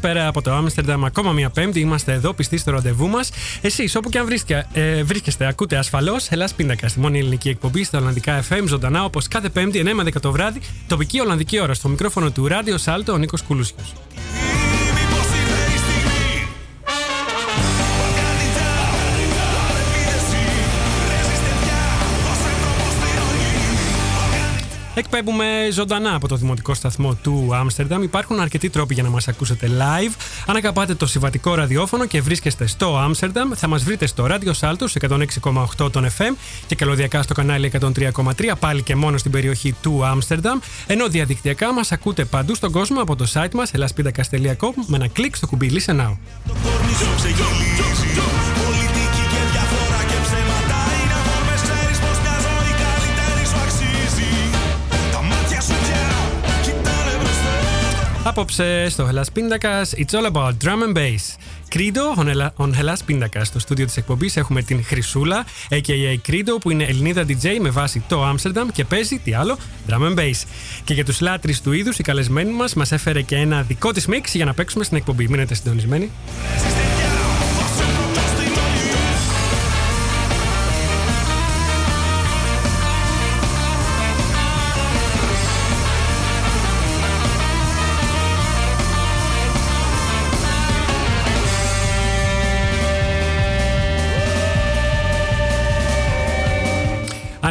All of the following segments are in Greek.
Καλησπέρα από το Άμστερνταμ. Ακόμα μια Πέμπτη. Είμαστε εδώ πιστοί στο ραντεβού μας. Εσείς, όπου και αν βρίσκε- ε, βρίσκεστε, ακούτε ασφαλώς Ελλάς Πίνακα, στη μόνη ελληνική εκπομπή στα Ολλανδικά FM, ζωντανά όπως κάθε Πέμπτη 9 με 10 το βράδυ, τοπική Ολλανδική ώρα. Στο μικρόφωνο του Ράδιο Σάλτο, ο Νίκος Κουλούσιος. Εκπέμπουμε ζωντανά από το δημοτικό σταθμό του Άμστερνταμ. Υπάρχουν αρκετοί τρόποι για να μας ακούσετε live. Αν αγαπάτε το συμβατικό ραδιόφωνο και βρίσκεστε στο Άμστερνταμ, θα μας βρείτε στο Radio Salto σε 106,8 των FM και καλωδιακά στο κανάλι 103,3 πάλι και μόνο στην περιοχή του Άμστερνταμ. Ενώ διαδικτυακά μας ακούτε παντού στον κόσμο από το site μας elaspidacas.com με ένα κλικ στο κουμπί Listen Now. Απόψε στο Hellas Pindakaas, it's all about drum and bass. Credo on Hella- on Hellas Pindakaas. Στο στούντιο της εκπομπής έχουμε την Χρυσούλα, a.k.a. Credo, που είναι Ελληνίδα DJ με βάση το Άμστερνταμ και παίζει, τι άλλο, drum and bass. Και για τους λάτρεις του είδους, η καλεσμένη μας μας έφερε και ένα δικό της μίξ για να παίξουμε στην εκπομπή. Μείνετε συντονισμένοι.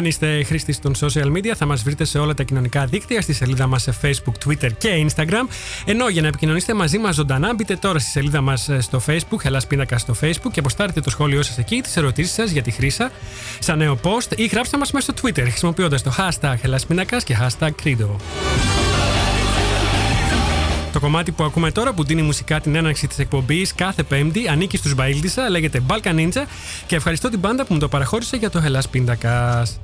Είστε χρήστη των social media, θα μας βρείτε σε όλα τα κοινωνικά δίκτυα, στη σελίδα μας σε Facebook, Twitter και Instagram. Ενώ για να επικοινωνήσετε μαζί μας ζωντανά, μπείτε τώρα στη σελίδα μας στο Facebook, Ελλάς Πίνακα στο Facebook και αποστάρετε το σχόλιο σας εκεί, τις ερωτήσεις σας για τη χρήσα, σαν νέο post ή γράψτε μας μέσα στο Twitter χρησιμοποιώντας το hashtag Ελλάς Πίνακας και hashtag Credo. Το κομμάτι που ακούμε τώρα που δίνει μουσικά την έναρξη της εκπομπής κάθε Πέμπτη ανήκει στους Μπαίλτισα, λέγεται Balkan Ninja και ευχαριστώ την μπάντα που μου το παραχώρησε για το Hellas Πίντακας.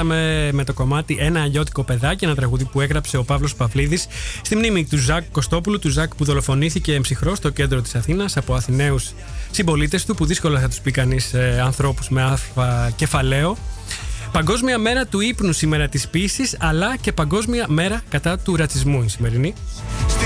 Ξεκινήσαμε με το κομμάτι Ένα αλλιώτικο παιδάκι, ένα τραγούδι που έγραψε ο Παύλος Παυλίδης στη μνήμη του Ζακ Κωστόπουλου, του Ζακ που δολοφονήθηκε εμψυχρό στο κέντρο της Αθήνας από Αθηναίους συμπολίτες του, που δύσκολα θα τους πει κανείς ε, ανθρώπους με αλφα κεφαλαίο. Παγκόσμια μέρα του ύπνου σήμερα της πίστη, αλλά και Παγκόσμια μέρα κατά του ρατσισμού η σημερινή. Στη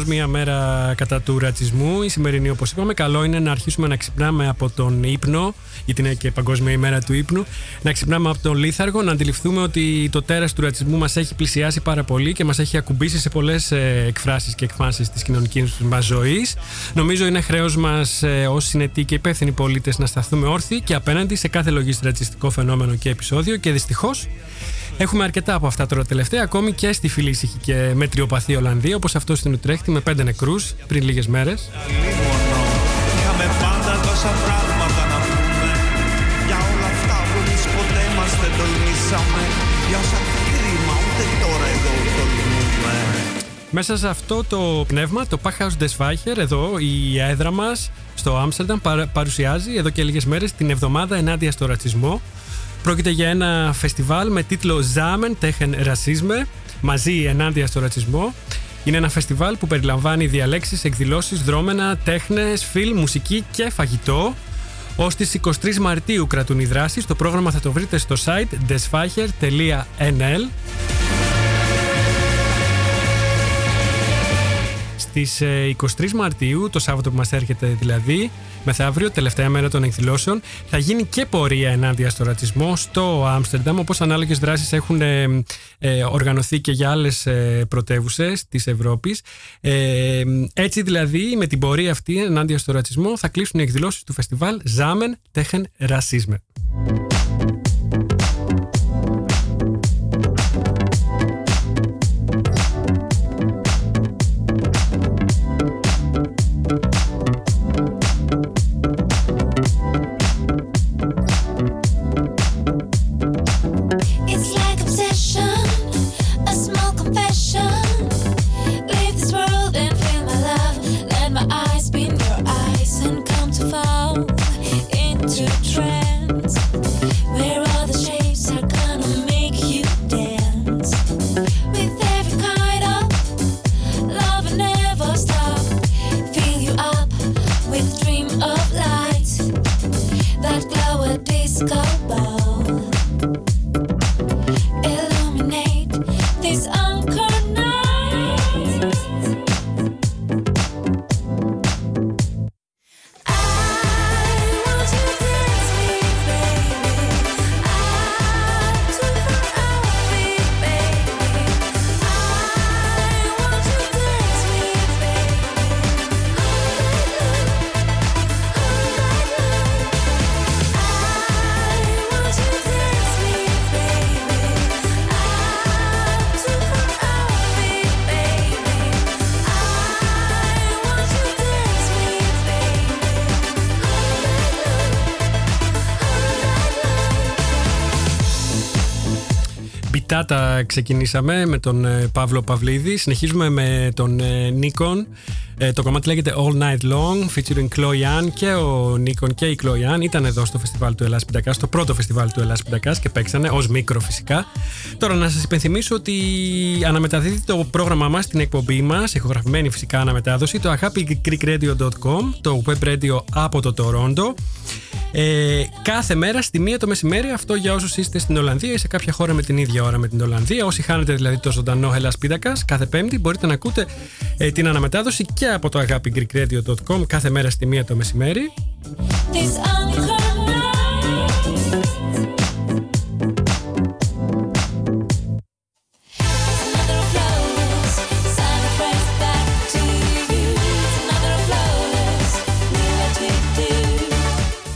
Παγκόσμια μέρα κατά του ρατσισμού. Η σημερινή, όπως είπαμε, καλό είναι να αρχίσουμε να ξυπνάμε από τον ύπνο, γιατί είναι και Παγκόσμια ημέρα του ύπνου. Να ξυπνάμε από τον λίθαργο, να αντιληφθούμε ότι το τέρας του ρατσισμού μας έχει πλησιάσει πάρα πολύ και μας έχει ακουμπήσει σε πολλές εκφράσεις και εκφάνσεις της κοινωνικής μας ζωής. Νομίζω είναι χρέος μας ε, ως συνετοί και υπεύθυνοι πολίτες να σταθούμε όρθιοι και απέναντι σε κάθε λογή ρατσιστικό φαινόμενο και επεισόδιο και δυστυχώς Έχουμε αρκετά από αυτά τώρα τελευταία, ακόμη και στη φιλήσυχη και μετριοπαθή Ολλανδία, όπως αυτό στην Ουτρέχτη με πέντε νεκρούς πριν λίγες μέρες. Λίμωνο Είχαμε πάντα τόσα πράγματα να πούμε Για όλα αυτά που εμείς ποτέ μας δεν τολμήσαμε Για όσα κρίμα ούτε τώρα εδώ τολμούμε Μέσα σε αυτό το πνεύμα, το Packhouse des Weicher, εδώ η έδρα μας στο Άμστερνταμ παρα- παρουσιάζει εδώ και λίγες μέρες την εβδομάδα ενάντια στο ρατσισμό. Πρόκειται για ένα φεστιβάλ με τίτλο Zamen tegen Rassisme, μαζί ενάντια στο ρατσισμό. Είναι ένα φεστιβάλ που περιλαμβάνει διαλέξεις, εκδηλώσεις, δρόμενα, τέχνες, φιλμ, μουσική και φαγητό. Ω τις 23 Μαρτίου κρατούν οι δράσεις. Το πρόγραμμα θα το βρείτε στο site desfacher.nl. Στις ε, 23 Μαρτίου, το Σάββατο που μας έρχεται δηλαδή, μεθαύριο, τελευταία μέρα των εκδηλώσεων, θα γίνει και πορεία ενάντια στο ρατσισμό στο Άμστερνταμ, όπως ανάλογες δράσεις έχουν ε, ε, οργανωθεί και για άλλες ε, πρωτεύουσες της Ευρώπης. Ε, έτσι δηλαδή, με την πορεία αυτή ενάντια στο ρατσισμό, θα κλείσουν οι εκδηλώσεις του φεστιβάλ Zamen Tegen Rassisme. Μπιτάτα ξεκινήσαμε με τον ε, Παύλο Παυλίδη. Συνεχίζουμε με τον ε, Νίκον. Ε, το κομμάτι λέγεται All Night Long, featuring Chloe Ann και ο Νίκον και η Chloe Ann ήταν εδώ στο φεστιβάλ του Ελλάς Πιντακάς, στο πρώτο φεστιβάλ του Ελλάς Πιντακάς και παίξανε ως μικρό φυσικά. Τώρα να σας υπενθυμίσω ότι αναμεταδίδει το πρόγραμμά μας, την εκπομπή μας, ηχογραφημένη φυσικά αναμετάδοση, το agapigreekradio.com, το web radio από το Toronto. Ε, κάθε μέρα στη μία το μεσημέρι, αυτό για όσους είστε στην Ολλανδία ή σε κάποια χώρα με την ίδια ώρα με την Ολλανδία. Όσοι χάνετε δηλαδή το ζωντανό Hellas Πίτακα, κάθε Πέμπτη μπορείτε να ακούτε ε, την αναμετάδοση και από το agapigreekradio.com κάθε μέρα στη μία το μεσημέρι. These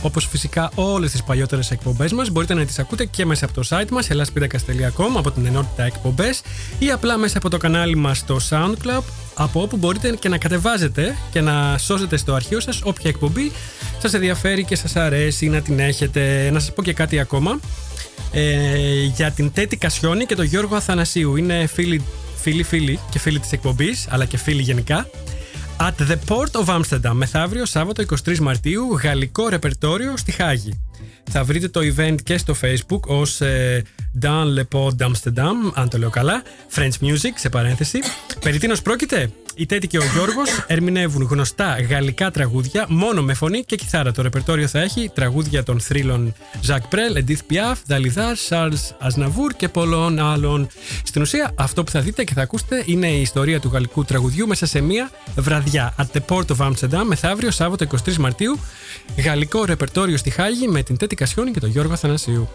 Όπως φυσικά όλες τις παλιότερες εκπομπές μας μπορείτε να τις ακούτε και μέσα από το site μας hellaspitakas.com από την ενότητα εκπομπές ή απλά μέσα από το κανάλι μας στο SoundCloud από όπου μπορείτε και να κατεβάζετε και να σώσετε στο αρχείο σας όποια εκπομπή σας ενδιαφέρει και σας αρέσει να την έχετε. Να σας πω και κάτι ακόμα ε, για την Τέτη Κασιόνη και τον Γιώργο Αθανασίου. Είναι φίλοι, φίλοι, φίλοι και φίλοι της εκπομπής, αλλά και φίλοι γενικά. At the Port of Amsterdam, μεθαύριο Σάββατο 23 Μαρτίου, γαλλικό ρεπερτόριο στη Χάγη. Θα βρείτε το event και στο facebook ως ε, Dans le Port d'Amsterdam, αν το λέω καλά, French Music, σε παρένθεση. Περί τίνος πρόκειται, η Τέτη και ο Γιώργος ερμηνεύουν γνωστά γαλλικά τραγούδια μόνο με φωνή και κιθάρα. Το ρεπερτόριο θα έχει τραγούδια των θρύλων Jacques Brel, Edith Piaf, Dalidar, Charles Aznavour και πολλών άλλων. Στην ουσία, αυτό που θα δείτε και θα ακούσετε είναι η ιστορία του γαλλικού τραγουδιού μέσα σε μία βραδιά. At the Port of Amsterdam, μεθαύριο Σάββατο 23 Μαρτίου, γαλλικό ρεπερτόριο στη Χάγη με την Τέτη Κασιόνη και τον Γιώργο Αθανασίου.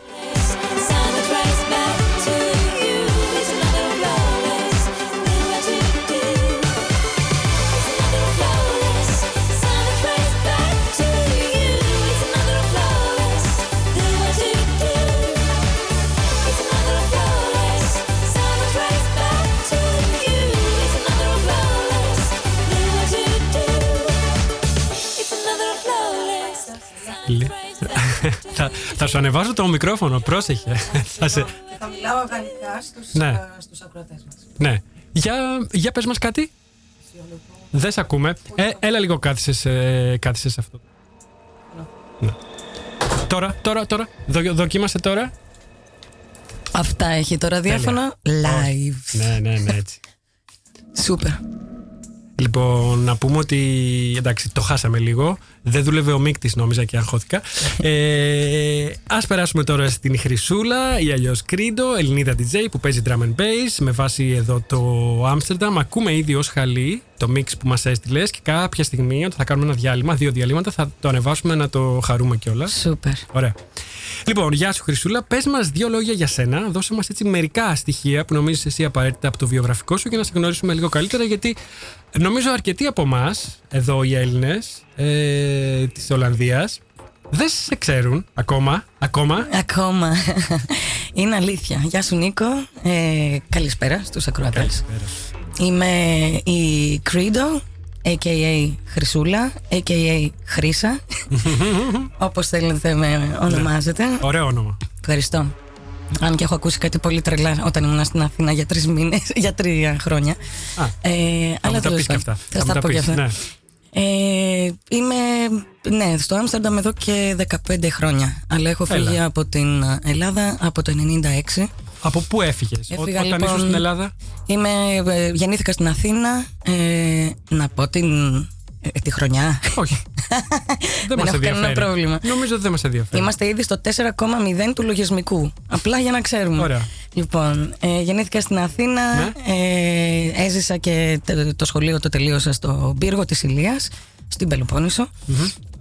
Θα, θα σου ανεβάζω το μικρόφωνο, πρόσεχε. θα σε... Και θα μιλάω γαλλικά στους, Ναι. α, στους ακροατές μας. Ναι. Για, για πες μας κάτι. Δεν σε ακούμε. Ε, έλα λίγο κάθισες, ε, κάθισες αυτό. Ναι. Τώρα, τώρα, τώρα. Δο, δοκίμασε τώρα. Αυτά έχει το ραδιόφωνο live. Ναι, ναι, ναι, έτσι. Σούπερ. Λοιπόν, να πούμε ότι. Εντάξει, το χάσαμε λίγο. Δεν δούλευε ο μίκτη, νόμιζα και αγχώθηκα. Ε, Α περάσουμε τώρα στην Χρυσούλα ή αλλιώς Κρίντο, Ελληνίδα DJ που παίζει drum and bass με βάση εδώ το Άμστερνταμ. Ακούμε ήδη ως χαλί το μίξ που μας έστειλες και κάποια στιγμή όταν θα κάνουμε ένα διάλειμμα, δύο διαλύματα, θα το ανεβάσουμε να το χαρούμε κιόλας. Σούπερ. Ωραία. Λοιπόν, γεια σου Χρυσούλα. Πες μας δύο λόγια για σένα. Δώσε μας έτσι μερικά στοιχεία που νομίζεις εσύ απαραίτητα από το βιογραφικό σου για να σε γνωρίσουμε λίγο καλύτερα. Γιατί νομίζω αρκετοί από εμάς, εδώ οι Έλληνες ε, της Ολλανδίας, δεν σε ξέρουν ακόμα. Ακόμα. Ακόμα. Είναι αλήθεια. Γεια σου Νίκο. Ε, καλησπέρα στους ακροατές. Είμαι η Credo, a.k.a. Χρυσούλα, a.k.a. Χρύσα. Όπως θέλετε με ονομάζετε. Ωραίο όνομα. Ευχαριστώ. Αν και έχω ακούσει κάτι πολύ τρελά όταν ήμουν στην Αθήνα για τρεις μήνες, για τρία χρόνια. Α, ε, θα μου τα τέλος πεις και πάντων. αυτά. Θα μου στα τα πω και πεις, αυτά. ναι. Ε, είμαι ναι, στο Άμστερνταμ εδώ και 15 χρόνια. Αλλά έχω φύγει Έλα. από την Ελλάδα από το 96. Από πού έφυγες, Έφυγα, όταν λοιπόν, ήσουν στην Ελλάδα; Είμαι, ε, γεννήθηκα στην Αθήνα. Ε, να πω την, ε, τη χρονιά. Όχι. δεν Δεν μας έχω κανένα ενδιαφέρει. πρόβλημα. Νομίζω ότι δεν μας ενδιαφέρει. Είμαστε ήδη στο 4,0 του λογισμικού. Απλά για να ξέρουμε. Ωραία. Λοιπόν, ε, γεννήθηκα στην Αθήνα. Ναι. Ε, έζησα και τε- το σχολείο το τελείωσα στο πύργο της Ηλίας, στην πελοποννησο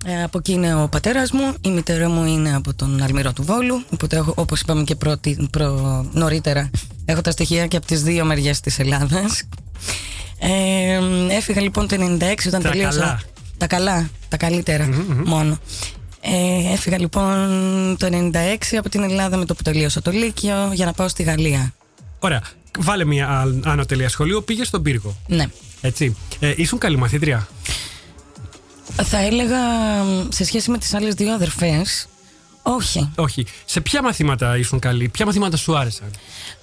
Ε, από εκεί είναι ο πατέρας μου, η μητέρα μου είναι από τον Αλμυρό του Βόλου, οπότε έχω, όπως είπαμε και πρώτη, προ, νωρίτερα, έχω τα στοιχεία και από τις δύο μεριές της Ελλάδας. Ε, έφυγα λοιπόν το 96 όταν Τα τελείωσα. καλά. Τα καλά, τα καλύτερα μόνο. Ε, έφυγα λοιπόν το 96 από την Ελλάδα με το που τελείωσα το Λύκειο για να πάω στη Γαλλία. Ωραία. Βάλε μια α- άνω τελεία σχολείο, πήγες στον πύργο. Ναι. Έτσι. Ε, ήσουν καλή μαθήτρια; Θα έλεγα μ, σε σχέση με τις άλλες δύο αδερφές, όχι. Όχι. Σε ποια μαθήματα ήσουν καλή, ποια μαθήματα σου άρεσαν;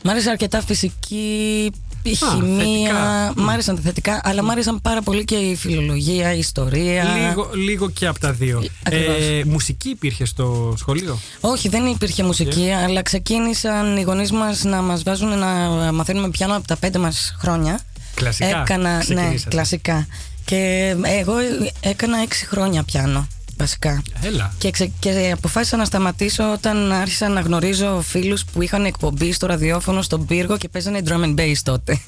Μ' άρεσε αρκετά φυσική, η Α, χημεία. θετικά. Μ' άρεσαν τα θετικά, αλλά μ' άρεσαν πάρα πολύ και η φιλολογία, η ιστορία. Λίγο, λίγο και από τα δύο. Ακριβώς. Ε, μουσική υπήρχε στο σχολείο; Όχι, δεν υπήρχε μουσική, αλλά ξεκίνησαν οι γονείς μας να μας βάζουν να μαθαίνουμε πιάνο από τα πέντε μας χρόνια. Κλασικά. Έκανα, ναι, ξεκινήσατε. κλασικά. Και εγώ έκανα έξι χρόνια πιάνο, βασικά. Έλα. Και, ξε- και αποφάσισα να σταματήσω όταν άρχισα να γνωρίζω φίλους που είχαν εκπομπή στο ραδιόφωνο στον πύργο και παίζανε drum and bass τότε.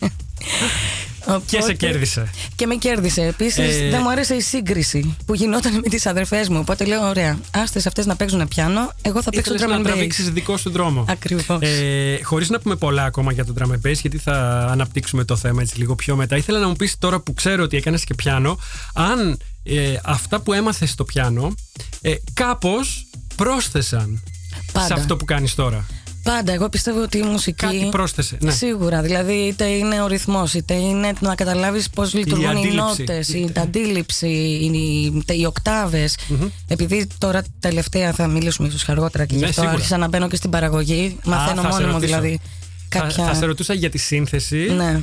Και σε Οπότε- κέρδισε. Και με κέρδισε. Επίσης, Ε, δεν μου άρεσε η σύγκριση που γινόταν με τις αδερφές μου. Οπότε λέω: Ωραία, άστε αυτές να παίξουν πιάνο. Εγώ θα παίξω Ήθελες drum να and bass. τραβήξεις δικό σου δρόμο. Ακριβώς. Ε, Χωρίς να πούμε πολλά ακόμα για το drum and bass, γιατί θα αναπτύξουμε το θέμα έτσι λίγο πιο μετά. Ήθελα να μου πεις τώρα που ξέρω ότι έκανες και πιάνο, αν ε, αυτά που έμαθες στο πιάνο ε, κάπως πρόσθεσαν Πάντα. σε αυτό που κάνεις τώρα. Πάντα. Εγώ πιστεύω ότι η μουσική. Κάτι πρόσθεσε. Ναι. Σίγουρα. Δηλαδή, είτε είναι ο ρυθμός, είτε είναι να καταλάβεις πώς λειτουργούν οι αντίληψη. νότες, η τα αντίληψη, οι, οι οκταβες Επειδή τώρα τελευταία θα μιλήσουμε ίσως αργότερα και Ναι, γι' αυτό σίγουρα. άρχισα να μπαίνω και στην παραγωγή. Μαθαίνω θα σε μόνη μου ρωτήσω. δηλαδή. Θα, Κάποια... θα σε ρωτούσα για τη σύνθεση, Ναι,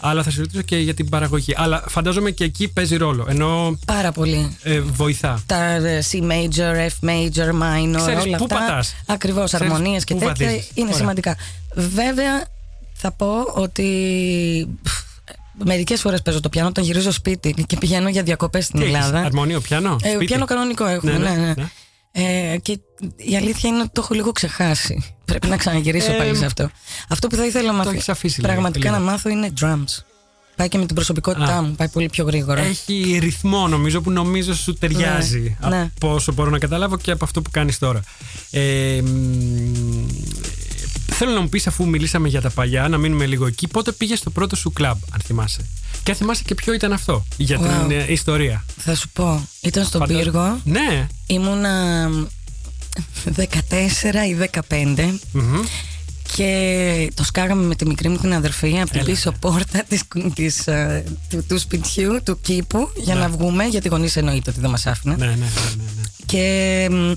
αλλά θα σε ρωτήσω και για την παραγωγή. Αλλά φαντάζομαι και εκεί παίζει ρόλο. Ενώ πάρα πολύ. ε, βοηθά. Τα ε, C major, F major, minor, Ξέρεις όλα πού αυτά. πατάς. Ακριβώς, Ξέρεις αρμονίες και πού τέτοια βαδίζεις. είναι Ωραία. σημαντικά. Βέβαια, θα πω ότι μερικές φορές παίζω το πιάνο όταν γυρίζω σπίτι και πηγαίνω για διακοπές στην Τι έχεις, Ελλάδα. αρμονίο, πιάνο; Ε, σπίτι; πιάνο κανονικό έχουμε, Ναι, ναι, ναι, ναι. ναι. Ε, και η αλήθεια είναι ότι το έχω λίγο ξεχάσει. Πρέπει να ξαναγυρίσω Ε, πάλι σε αυτό. Αυτό που θα ήθελα να μάθω. έχεις αφήσει λίγο, Πραγματικά λίγο. να μάθω είναι drums. Πάει και με την προσωπικότητά Α. μου, πάει πολύ πιο γρήγορα. Έχει ρυθμό νομίζω που νομίζω σου ταιριάζει Ναι, ναι. από όσο μπορώ να καταλάβω και από αυτό που κάνεις τώρα. Ε, μ, θέλω να μου πεις αφού μιλήσαμε για τα παλιά, να μείνουμε λίγο εκεί, πότε πήγες στο πρώτο σου κλαμπ, αν θυμάσαι; Και αν θυμάσαι και ποιο ήταν αυτό για Wow. την ε, ιστορία. Θα σου πω, ήταν στον Φαντάζομαι- πύργο. Ναι. Ήμουνα 14 ή 15 Μμμ. και το σκάγαμε με τη μικρή μου την αδερφή από την Έλα. πίσω πόρτα της, της, ε, του, του σπιτιού, του κήπου για Ναι. να βγούμε γιατί οι γονείς εννοείται ότι δεν μας άφηνε Ναι, ναι, ναι, ναι, ναι. και μ,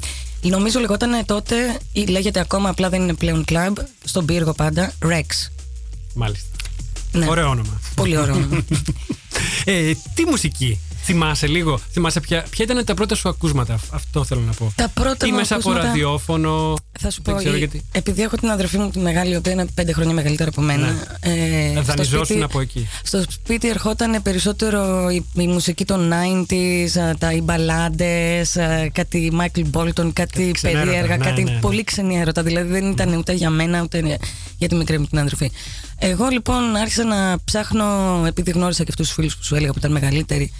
νομίζω λεγόταν τότε ή λέγεται ακόμα απλά δεν είναι πλέον κλαμπ στον πύργο πάντα Rex Μάλιστα. Ναι. Ωραίο όνομα. Πολύ ωραίο Ε, τι μουσική θυμάσαι λίγο, θυμάσαι ποια, ποια ήταν τα πρώτα σου ακούσματα, αυτό θέλω να πω. Τα πρώτα Ή μου μέσα από ακούσματα- ραδιόφωνο. Θα σου δεν πω, ξέρω η- γιατί. επειδή έχω την αδερφή μου τη μεγάλη, η οποία είναι πέντε χρόνια μεγαλύτερα από μένα. Ε, στο Δανειζόσουν σπίτι- από εκεί. Στο σπίτι ερχόταν περισσότερο η, η μουσική των 90s, α, τα οι μπαλάντες, α, κάτι Michael Bolton, κάτι ξενέρωτα, περίεργα, ναι, κάτι ναι, ναι. πολύ ξενή έρωτα. Δηλαδή δεν ήταν ούτε για μένα ούτε για τη μικρή μου την αδερφή. Εγώ λοιπόν άρχισα να ψάχνω, επειδή γνώρισα και αυτούς τους φίλους που σου έλεγα που ήταν μεγαλύτεροι,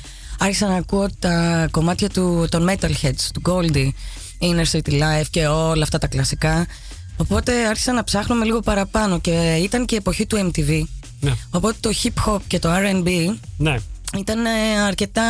άρχισα να ακούω τα κομμάτια του, των Metalheads, του Goldie, Inner City Life και όλα αυτά τα κλασικά. Οπότε άρχισα να ψάχνω με λίγο παραπάνω και ήταν και η εποχή του MTV. Ναι. Οπότε το hip hop και το R&B ναι. Ήταν ε, αρκετά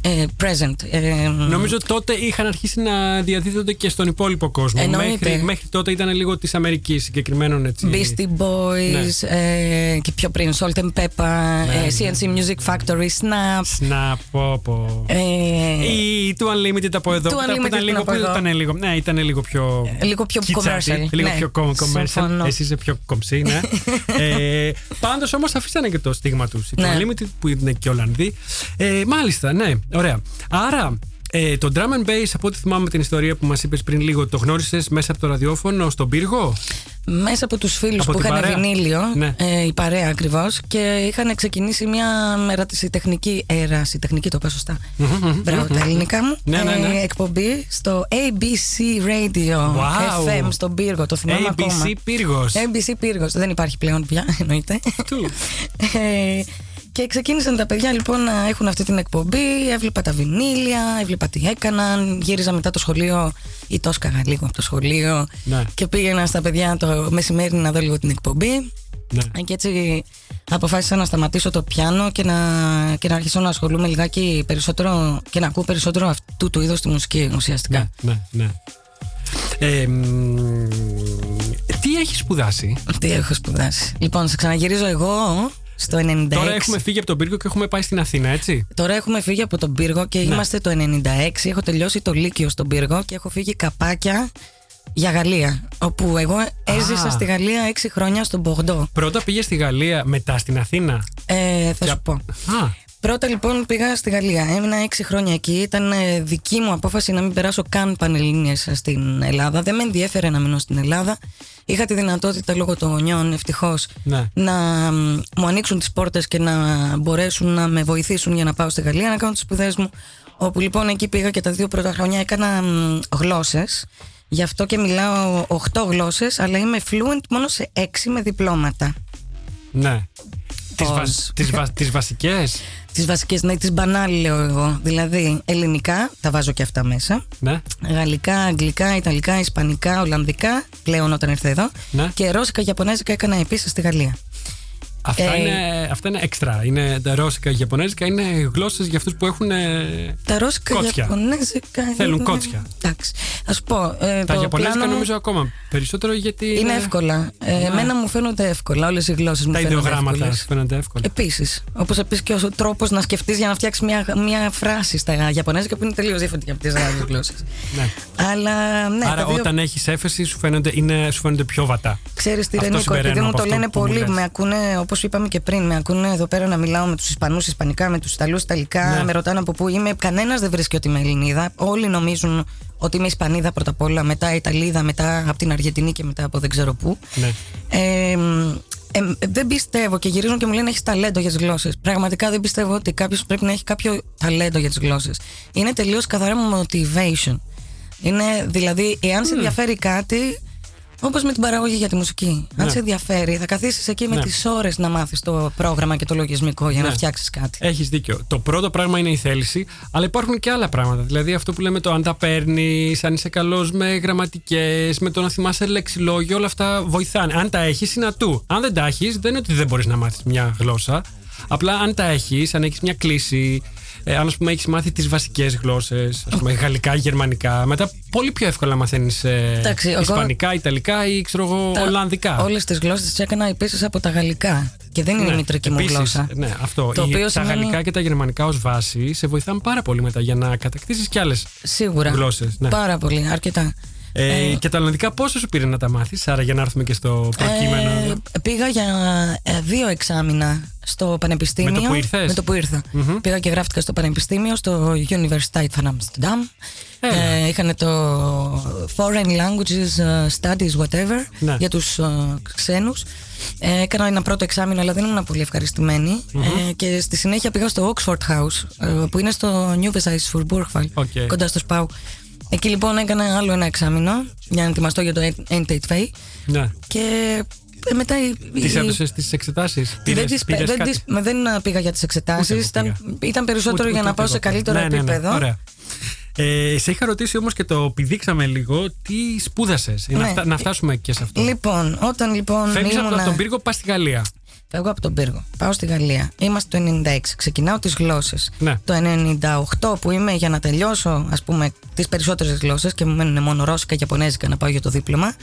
ε, present. Ε, Νομίζω τότε είχαν αρχίσει να διαδίδονται και στον υπόλοιπο κόσμο. Εννοείται. Μέχρι, μέχρι τότε ήταν λίγο της Αμερικής συγκεκριμένων έτσι. Beastie Boys ε, και πιο πριν Salt and Pepper, Ναι, ε, CNC Music Factory, Snap. Να πω πω. Ε, Ή του Unlimited από εδώ. Του που ήταν- που Unlimited ήταν λίγο, από που εδώ. ήταν λίγο, ναι, ήταν λίγο πιο. Λίγο πιο κιτσάτι, commercial, Λίγο ναι. πιο com- commercial. Συμφωνώ. Εσύ είσαι πιο κομψή, ναι. ε, Πάντως όμως αφήσανε και το στίγμα τους. Το Ναι. Unlimited που είναι και Ολλανδοί. Ε, μάλιστα, ναι, ωραία. Άρα. Ε, το drum and bass, από ό,τι θυμάμαι την ιστορία που μας είπες πριν λίγο, το γνώρισες μέσα από το ραδιόφωνο στον πύργο; μέσα από τους φίλους Από που την είχαν παρέα; βινίλιο, Ναι. ε, η παρέα ακριβώς, και είχαν ξεκινήσει μια μερατησιτεχνική, ερασιτεχνική το είπα σωστά, μπράβο τα ελληνικά μου, Ναι, ναι, ναι. ε, εκπομπή στο ABC Radio Wow. FM στον Πύργο, το θυμάμαι ακόμα. ABC Πύργος. ABC Πύργος, δεν υπάρχει πλέον πια, εννοείται. Του. Ε, και ξεκίνησαν τα παιδιά λοιπόν να έχουν αυτή την εκπομπή. Έβλεπα τα βινίλια, έβλεπα τι έκαναν. Γύριζα μετά το σχολείο ή το έσκαγα λίγο από το σχολείο. Ναι. Και πήγαινα στα παιδιά το μεσημέρι να δω λίγο την εκπομπή. Ναι. Ε, Και έτσι αποφάσισα να σταματήσω το πιάνο και να, και να αρχίσω να ασχολούμαι λιγάκι περισσότερο και να ακούω περισσότερο αυτού του είδους τη μουσική ουσιαστικά. Ναι, ναι, ναι. Ε, μ, τι έχεις σπουδάσει; Τι έχω σπουδάσει. Λοιπόν, σε ξαναγυρίζω εγώ στο 96. Τώρα έχουμε φύγει από τον πύργο και έχουμε πάει στην Αθήνα, έτσι; Τώρα έχουμε φύγει από τον πύργο και Ναι. είμαστε το 96. Έχω τελειώσει το Λύκειο στον πύργο και έχω φύγει καπάκια για Γαλλία. Όπου εγώ έζησα Α. στη Γαλλία έξι χρόνια στον Πογντό. Πρώτα πήγες στη Γαλλία, μετά στην Αθήνα. Ε, θα Και σου πω. Α, Πρώτα λοιπόν πήγα στη Γαλλία. Έμεινα έξι χρόνια εκεί. Ήταν ε, δική μου απόφαση να μην περάσω καν πανελλήνιες στην Ελλάδα. Δεν με ενδιέφερε να μείνω στην Ελλάδα. Είχα τη δυνατότητα λόγω των γονιών ευτυχώς Ναι. να μ, μου ανοίξουν τις πόρτες και να μπορέσουν να με βοηθήσουν για να πάω στη Γαλλία να κάνω τις σπουδές μου. Όπου λοιπόν εκεί πήγα και τα δύο πρώτα χρόνια έκανα γλώσσες. Γι' αυτό και μιλάω 8 γλώσσες, αλλά είμαι fluent μόνο σε 6 με διπλώματα. ναι. Τις, Πώς. βα- τις, βα- τις βασικές. Τις βασικές, ναι, τις μπανάλι λέω εγώ. Δηλαδή, ελληνικά, τα βάζω και αυτά μέσα. Ναι. Γαλλικά, αγγλικά, ιταλικά, ισπανικά, ολλανδικά, πλέον όταν ήρθα εδώ. Ναι. Και ρώσικα, ιαπωνέζικα έκανα επίσης στη Γαλλία. Αυτά, Ε, είναι, αυτά είναι έξτρα. Είναι τα ρώσικα, γιαπωνέζικα είναι γλώσσες για αυτούς που έχουν. ε, Τα ρώσικα, Κότσια. ιαπωνέζικα. Θέλουν είναι- κότσια. Εντάξει. Α σου πω. Ε, τα το γιαπωνέζικα πλάνο μου νομίζω ακόμα περισσότερο γιατί. Είναι εύκολα. Ε, Ναι. Εμένα μου φαίνονται εύκολα. Όλες οι γλώσσες μου Τα φαίνονται ιδεογράμματα εύκολες. σου φαίνονται εύκολα. Επίσης. Όπως επίσης και ο τρόπος να σκεφτείς για να φτιάξεις μια, μια φράση στα Ιαπωνέζικα που είναι τελείως διαφορετική από τις άλλες γλώσσες. Ναι. Αλλά ναι, Άρα τα δύο όταν έχεις έφεση σου φαίνονται, είναι, σου φαίνονται πιο βατά. Ξέρεις τι, Αυτό Ρενίκο, συμπεραίνω επειδή μου από το αυτό λένε που μου πολύ, λες. με ακούνε, όπως είπαμε και πριν, με ακούνε εδώ πέρα να μιλάω με τους Ισπανούς Ισπανικά, με τους Ιταλούς Ιταλικά, Ναι. με ρωτάνε από πού είμαι. Κανένας δεν βρίσκει ότι είμαι Ελληνίδα. Όλοι νομίζουν ότι είμαι Ισπανίδα πρώτα απ' όλα, μετά Ιταλίδα, μετά από την Αργεντινή και μετά από δεν ξέρω πού. Ναι. Ε, ε, ε, δεν πιστεύω και γυρίζουν και μου λένε έχεις ταλέντο για τις γλώσσες. Πραγματικά δεν πιστεύω ότι κάποιος πρέπει να έχει κάποιο ταλέντο για τις γλώσσες. Είναι τελείως καθαρά motivation. Είναι δηλαδή, εάν σε ενδιαφέρει κάτι, όπως με την παραγωγή για τη μουσική. Αν Ναι. σε ενδιαφέρει, θα καθίσεις εκεί με Ναι. τις ώρες να μάθεις το πρόγραμμα και το λογισμικό για να Ναι. φτιάξεις κάτι. Έχεις δίκιο. Το πρώτο πράγμα είναι η θέληση, αλλά υπάρχουν και άλλα πράγματα. Δηλαδή αυτό που λέμε το αν τα παίρνεις, αν είσαι καλός με γραμματικές, με το να θυμάσαι λεξιλόγιο, όλα αυτά βοηθάνε. Αν τα έχεις, είναι ατού. Αν δεν τα έχεις, δεν είναι ότι δεν μπορείς να μάθεις μια γλώσσα. Απλά αν τα έχεις, αν έχεις μια κλίση, ε, αν α πούμε έχεις μάθει τις βασικές γλώσσες, ας πούμε γαλλικά, γερμανικά, μετά πολύ πιο εύκολα μαθαίνεις Εντάξει, εγώ- ισπανικά, ιταλικά ή ξέρω εγώ, ολλανδικά. Όλες τις γλώσσες τις έκανα επίσης από τα γαλλικά. Και δεν είναι η μητρική μου Επίσης, γλώσσα. Ναι, αυτό. Το Η- οποίο τα σημαίνει- γαλλικά και τα γερμανικά ως βάση σε βοηθάνε πάρα πολύ μετά για να κατακτήσεις κι άλλες Σίγουρα. γλώσσες. Ναι. Πάρα πολύ, αρκετά. Ε, και τα ολλανδικά πόσο σου πήρε να τα μάθεις, άρα για να έρθουμε και στο προκείμενο. Ε, εδώ; πήγα για ε, δύο εξάμηνα στο πανεπιστήμιο. Με το που ήρθες; Με το που ήρθα. Πήγα και γράφτηκα στο πανεπιστήμιο, στο Universiteit van Amsterdam. Έλα. Ε, είχαν το Foreign Languages ε, Studies, whatever, Ναι. για τους ε, ξένους. Ε, έκανα ένα πρώτο εξάμεινο, αλλά δεν ήμουν πολύ ευχαριστημένη. Ε, και στη συνέχεια πήγα στο Oxford House, ε, που είναι στο Nieuwezijds Voorburgwal, OK. κοντά στο Spui. Εκεί λοιπόν έκανα άλλο ένα εξάμεινο για να ετοιμαστώ για το NT2. Ναι. Και ε, μετά. η- Τις η- έδωσες τις εξετάσεις; δεν, τις, δεν, τις- με- δεν πήγα για τις εξετάσεις. Ούτε εγώ Ήταν, ήταν περισσότερο Ούτε- για ούτε να πάω εγώ σε πήγα. καλύτερο Ναι, ναι, ναι. επίπεδο. Ωραία. Ε, σε είχα ρωτήσει όμως και το πηδήξαμε λίγο τι σπούδασες; Να, Ναι. φτα- να φτάσουμε και σε αυτό. Λοιπόν, όταν λοιπόν. Φεύγεις από ήμουνα- τον πύργο, πας στη Γαλλία. Φεύγω από τον πύργο. Πάω στη Γαλλία. Είμαστε το 96. Ξεκινάω τις γλώσσες. Ναι. Το 98 που είμαι για να τελειώσω, ας πούμε, τις περισσότερες γλώσσες και μου μένουν μόνο ρώσικα και ιαπωνέζικα να πάω για το δίπλωμα.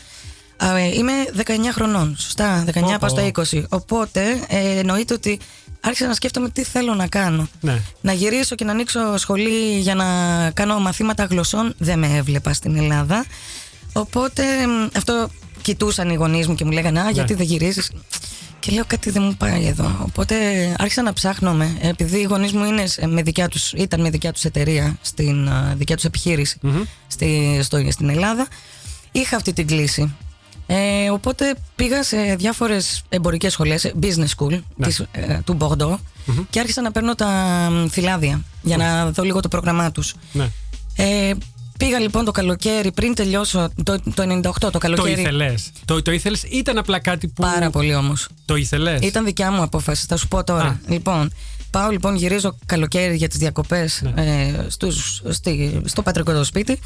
Α, ε, Είμαι 19 χρονών. Σωστά. 19 Πω, πάω στα πω. 20. Οπότε ε, εννοείται ότι άρχισα να σκέφτομαι τι θέλω να κάνω. Ναι. Να γυρίσω και να ανοίξω σχολή για να κάνω μαθήματα γλωσσών δεν με έβλεπα στην Ελλάδα. Οπότε μ, αυτό κοιτούσαν οι γονείς μου και μου λέγανε Α, γιατί δεν γυρίζει. Και λέω κάτι δεν μου πάει εδώ. Οπότε άρχισα να ψάχνομαι. Επειδή οι γονείς μου είναι σε- με δικιά τους, ήταν με δικιά τους εταιρεία, στην α, δικιά τους επιχειρηση στη, στο, στην Ελλάδα. Είχα αυτή την κλίση. Ε, οπότε πήγα σε διάφορες εμπορικές σχολές, business school Ναι. της, ε, του Bordeaux και άρχισα να παίρνω τα μ, φυλάδια για να δω λίγο το πρόγραμμά τους. Ναι. Ε, πήγα λοιπόν το καλοκαίρι πριν τελειώσω το, το 98 το Το καλοκαίρι. ήθελες. Το, το ήθελες, ήταν απλά κάτι που. Πάρα πολύ όμως. Το ήθελες. Ήταν δικιά μου απόφαση, θα σου πω τώρα. Α. Λοιπόν, πάω λοιπόν, γυρίζω καλοκαίρι για τις διακοπές Ναι. ε, στους- στη- στο πατρικό το σπίτι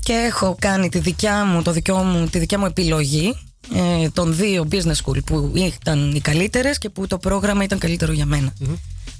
και έχω κάνει τη δικιά μου, το δικό μου, τη δικιά μου επιλογή ε, των δύο business school που ήταν οι καλύτερες και που το πρόγραμμα ήταν καλύτερο για μένα.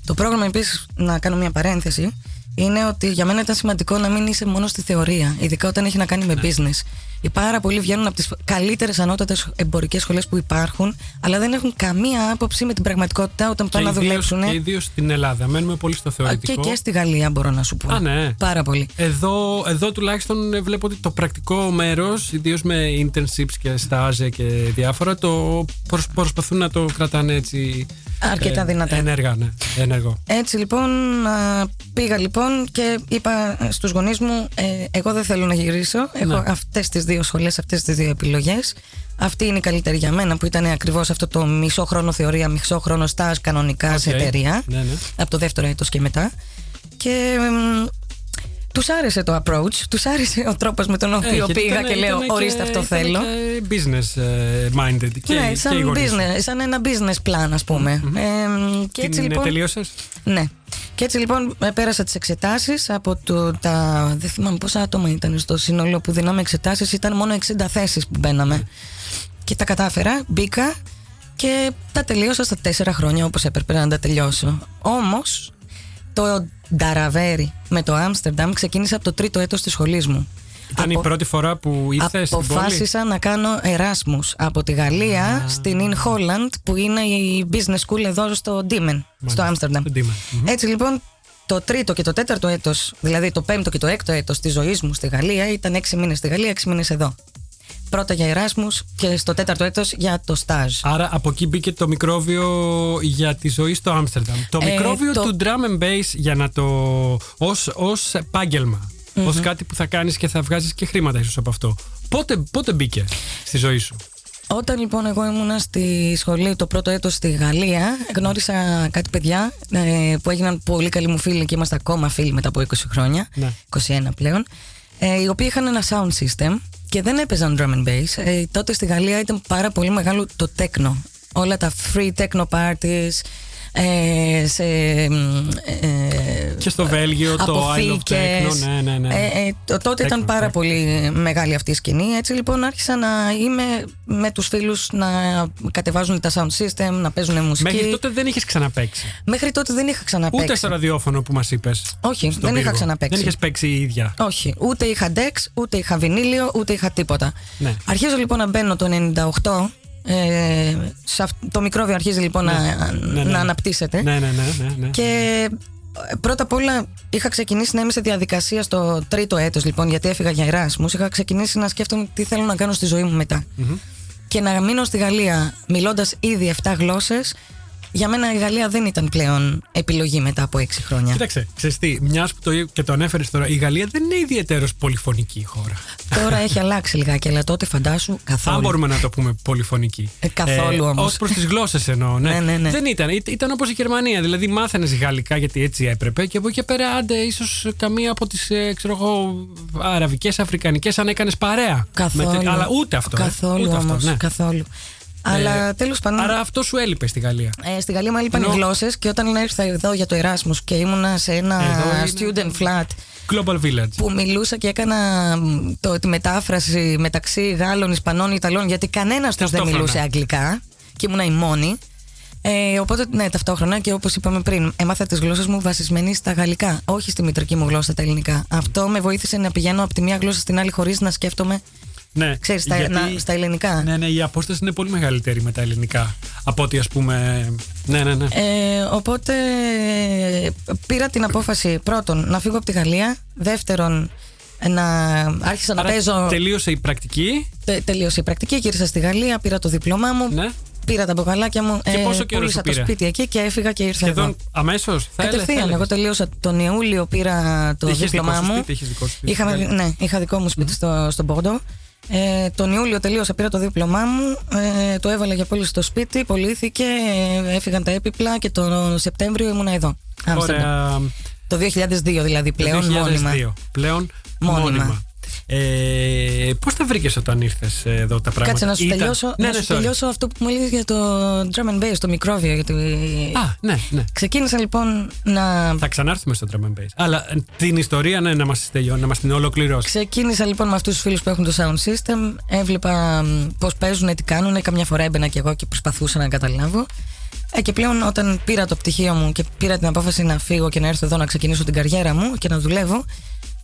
Το πρόγραμμα επίσης, να κάνω μια παρένθεση, είναι ότι για μένα ήταν σημαντικό να μην είσαι μόνο στη θεωρία, ειδικά όταν έχει να κάνει με Ναι. business. Οι πάρα πολλοί βγαίνουν από τις καλύτερες ανώτατες εμπορικές σχολές που υπάρχουν, αλλά δεν έχουν καμία άποψη με την πραγματικότητα όταν πάνε να ιδίως- δουλέψουν. Και ιδίως στην Ελλάδα. Μένουμε πολύ στο Και, θεωρητικό. και στη Γαλλία μπορώ να σου πω. Α, ναι. Πάρα πολύ. Εδώ, εδώ τουλάχιστον ε, βλέπω ότι το πρακτικό μέρος, ιδίως με internships και stage και διάφορα, το προσ- προσπαθούν να το κρατάνε έτσι. Αρκετά δυνατά. Ενέργα, ναι. Ενεργό. Έτσι λοιπόν α, πήγα λοιπόν και είπα στους γονείς μου ε, εγώ δεν θέλω να γυρίσω, έχω Ναι. αυτές τις δύο σχολές, αυτές τις δύο επιλογές αυτή είναι η καλύτερη για μένα που ήταν ακριβώς αυτό το μισό χρόνο θεωρία, μισό χρόνο στάζ κανονικά σε Οκ. εταιρεία Ναι, ναι. από το δεύτερο έτος και μετά και μ, τους άρεσε το approach, τους άρεσε ο τρόπος με τον οποίο Ε, γιατί πήγα ήταν- και λέω ήταν ορίστε και- αυτό ήταν θέλω και business ε, minded. Και, ναι, και οι σαν, γονείς σου. business, σαν ένα business plan ας πούμε Ε, και έτσι Την λοιπόν τελείωσες; ναι. Και έτσι λοιπόν ε, πέρασα τις εξετάσεις από το, τα. Δεν θυμάμαι πόσα άτομα ήταν στο σύνολο που δίναμε εξετάσεις, ήταν μόνο 60 θέσεις που μπαίναμε. Και τα κατάφερα, μπήκα και τα τελείωσα στα τέσσερα χρόνια όπως έπρεπε να τα τελειώσω. Όμως το νταραβέρι με το Άμστερνταμ ξεκίνησε από το τρίτο έτος της σχολής μου. Ήταν η Από- πρώτη φορά που ήρθες στην πόλη; Αποφάσισα να κάνω Εράσμους από τη Γαλλία στην In Holland που είναι η business school εδώ στο Diemen, στο Άμστερνταμ. στο Diemen. Μμμ. Έτσι λοιπόν το τρίτο και το τέταρτο έτος, δηλαδή το πέμπτο και το έκτο έτος της ζωής μου στη Γαλλία ήταν έξι μήνες στη Γαλλία, έξι μήνες εδώ. Πρώτα για Εράσμους και στο τέταρτο έτος για το στάζ. Άρα από εκεί μπήκε το μικρόβιο για τη ζωή στο Άμστερνταμ. Το Ε, μικρόβιο το- του drum and bass για να το. ως, ως επάγγελμα. Ως κάτι που θα κάνεις και θα βγάζεις και χρήματα ίσως από αυτό. Πότε, πότε μπήκε στη ζωή σου; Όταν λοιπόν εγώ ήμουνα στη σχολή το πρώτο έτος στη Γαλλία γνώρισα κάτι παιδιά ε, που έγιναν πολύ καλοί μου φίλοι και είμαστε ακόμα φίλοι μετά από 20 χρόνια, Ναι. 21 πλέον, ε, οι οποίοι είχαν ένα sound system και δεν έπαιζαν drum and bass. Ε, τότε στη Γαλλία ήταν πάρα πολύ μεγάλο το techno. Όλα τα free techno parties, ε, σε, μ, ε, Και στο Βέλγιο το I Love αποθήκες. Techno. Ναι, ναι, ναι. Ε, ε, το- τότε ήταν Techno, πάρα techno. πολύ μεγάλη αυτή η σκηνή. Έτσι λοιπόν άρχισα να είμαι με τους φίλους να κατεβάζουν τα sound system, να παίζουν μουσική. Μέχρι τότε δεν είχες ξαναπαίξει. Μέχρι τότε δεν είχα ξαναπαίξει. Ούτε στο ραδιόφωνο που μας είπες. Όχι, στον δεν είχα πύργο. ξαναπαίξει. Δεν είχες παίξει η ίδια. Όχι, ούτε είχα Dex, ούτε είχα βινίλιο, ούτε είχα τίποτα. Ναι. Αρχίζω λοιπόν να μπαίνω το 98. Ε, σε αυ- το μικρόβιο αρχίζει λοιπόν να, Ναι, ναι, να ναι. αναπτύσσεται. Ναι, ναι, ναι. ναι, ναι. Και ε, πρώτα απ' όλα είχα ξεκινήσει να είμαι σε διαδικασία στο τρίτο έτος λοιπόν γιατί έφυγα για Εράσμους είχα ξεκινήσει να σκέφτομαι τι θέλω να κάνω στη ζωή μου μετά και να μείνω στη Γαλλία μιλώντας ήδη 7 γλώσσες για μένα η Γαλλία δεν ήταν πλέον επιλογή μετά από 6 χρόνια Κοίταξε, ξέρεις τι, μιας που το, και το ανέφερες τώρα, η Γαλλία δεν είναι ιδιαίτερος πολυφωνική χώρα. τώρα έχει αλλάξει λιγάκι αλλά τότε φαντάσου καθόλου Αν μπορούμε να το πούμε πολυφωνική. Ε, καθόλου όμως. Ω προς τις γλώσσες εννοώ. Ναι. Ναι, ναι, ναι. Δεν ήταν. Ή- Ήταν όπως η Γερμανία. Δηλαδή μάθαινες γαλλικά γιατί έτσι έπρεπε και από εκεί και πέρα άντε ίσως καμία από τις αραβικές, αφρικανικές αν έκανες παρέα. καθόλου Με τε- αλλά ούτε αυτό. ε. καθόλου Ούτε αυτό, όμως ναι. καθόλου αλλά Ε, τέλος πάντων Άρα αυτό σου έλειπε στη Γαλλία. Ε, στη Γαλλία μου έλειπαν Ενώ- οι γλώσσες και όταν ήρθα εδώ για το Erasmus και ήμουνα σε ένα Εδώ είναι- student flat Global Village. που μιλούσα και έκανα μ, το, τη μετάφραση μεταξύ Γάλλων, Ισπανών, Ιταλών, γιατί κανένας τους δεν Ταυτόχρονα. μιλούσε αγγλικά και ήμουνα η μόνη. Ε, οπότε, ναι, ταυτόχρονα και όπως είπαμε πριν, έμαθα τις γλώσσες μου βασισμένη στα γαλλικά, όχι στη μητρική μου γλώσσα τα ελληνικά. Αυτό με βοήθησε να πηγαίνω από τη μία γλώσσα στην άλλη χωρίς να σκέφτομαι, Ναι, ξέρεις, στα, γιατί- να- στα ελληνικά. Ναι, ναι, η απόσταση είναι πολύ μεγαλύτερη με τα ελληνικά. Από ότι ας πούμε. Ναι, ναι, ναι. Ε, οπότε ε, πήρα την απόφαση πρώτον να φύγω από τη Γαλλία, δεύτερον να άρχισα να Άρα παίζω. τελείωσε η πρακτική. Τε, τελείωσε η πρακτική, γύρισα στη Γαλλία, πήρα το δίπλωμά μου, Ναι. πήρα τα μπογαλάκια μου, Και πόσο καιρό πούλησα σου το πήρε; σπίτι εκεί και έφυγα και ήρθα εδώ. Σχεδόν αμέσω. Κατευθείαν, εγώ τελείωσα τον Ιούλιο, πήρα το Είχες δίπλωμά δικό σου μου. σπίτι, είχες δικό σου σπίτι Είχαμε, στη Γαλλία. ναι, είχα δικό μου σπίτι στο, στον Πόρντο. Ε, τον Ιούλιο τελείωσα, πήρα το δίπλωμά μου, ε, το έβαλα για πώληση στο σπίτι, πωλήθηκε, ε, έφυγαν τα έπιπλα και τον Σεπτέμβριο ήμουνα εδώ. Άμστερνταμ. Ωραία. Το 2002 δηλαδή πλέον Το 2002. μόνιμα. Πλέον Μόνιμα. μόνιμα. Ε, Πώς τα βρήκες όταν ήρθες εδώ τα πράγματα, Κάτσε να σου, Ήταν- τελειώσω, Ναι, να ναι, σου sorry. τελειώσω αυτό που μου έλεγες για το drum and bass, το μικρόβιο. Γιατί... Α, ναι, ναι. Ξεκίνησα λοιπόν να Θα ξανάρθουμε στο drum and bass. Αλλά ε, την ιστορία, ναι, να μας να μας την ολοκληρώσεις. Ξεκίνησα λοιπόν με αυτούς τους φίλους που έχουν το sound system. Έβλεπα πώς παίζουν, τι κάνουν. Καμιά φορά έμπαινα κι εγώ και προσπαθούσα να καταλάβω. Ε, και πλέον όταν πήρα το πτυχίο μου και πήρα την απόφαση να φύγω και να έρθω εδώ να ξεκινήσω την καριέρα μου και να δουλεύω,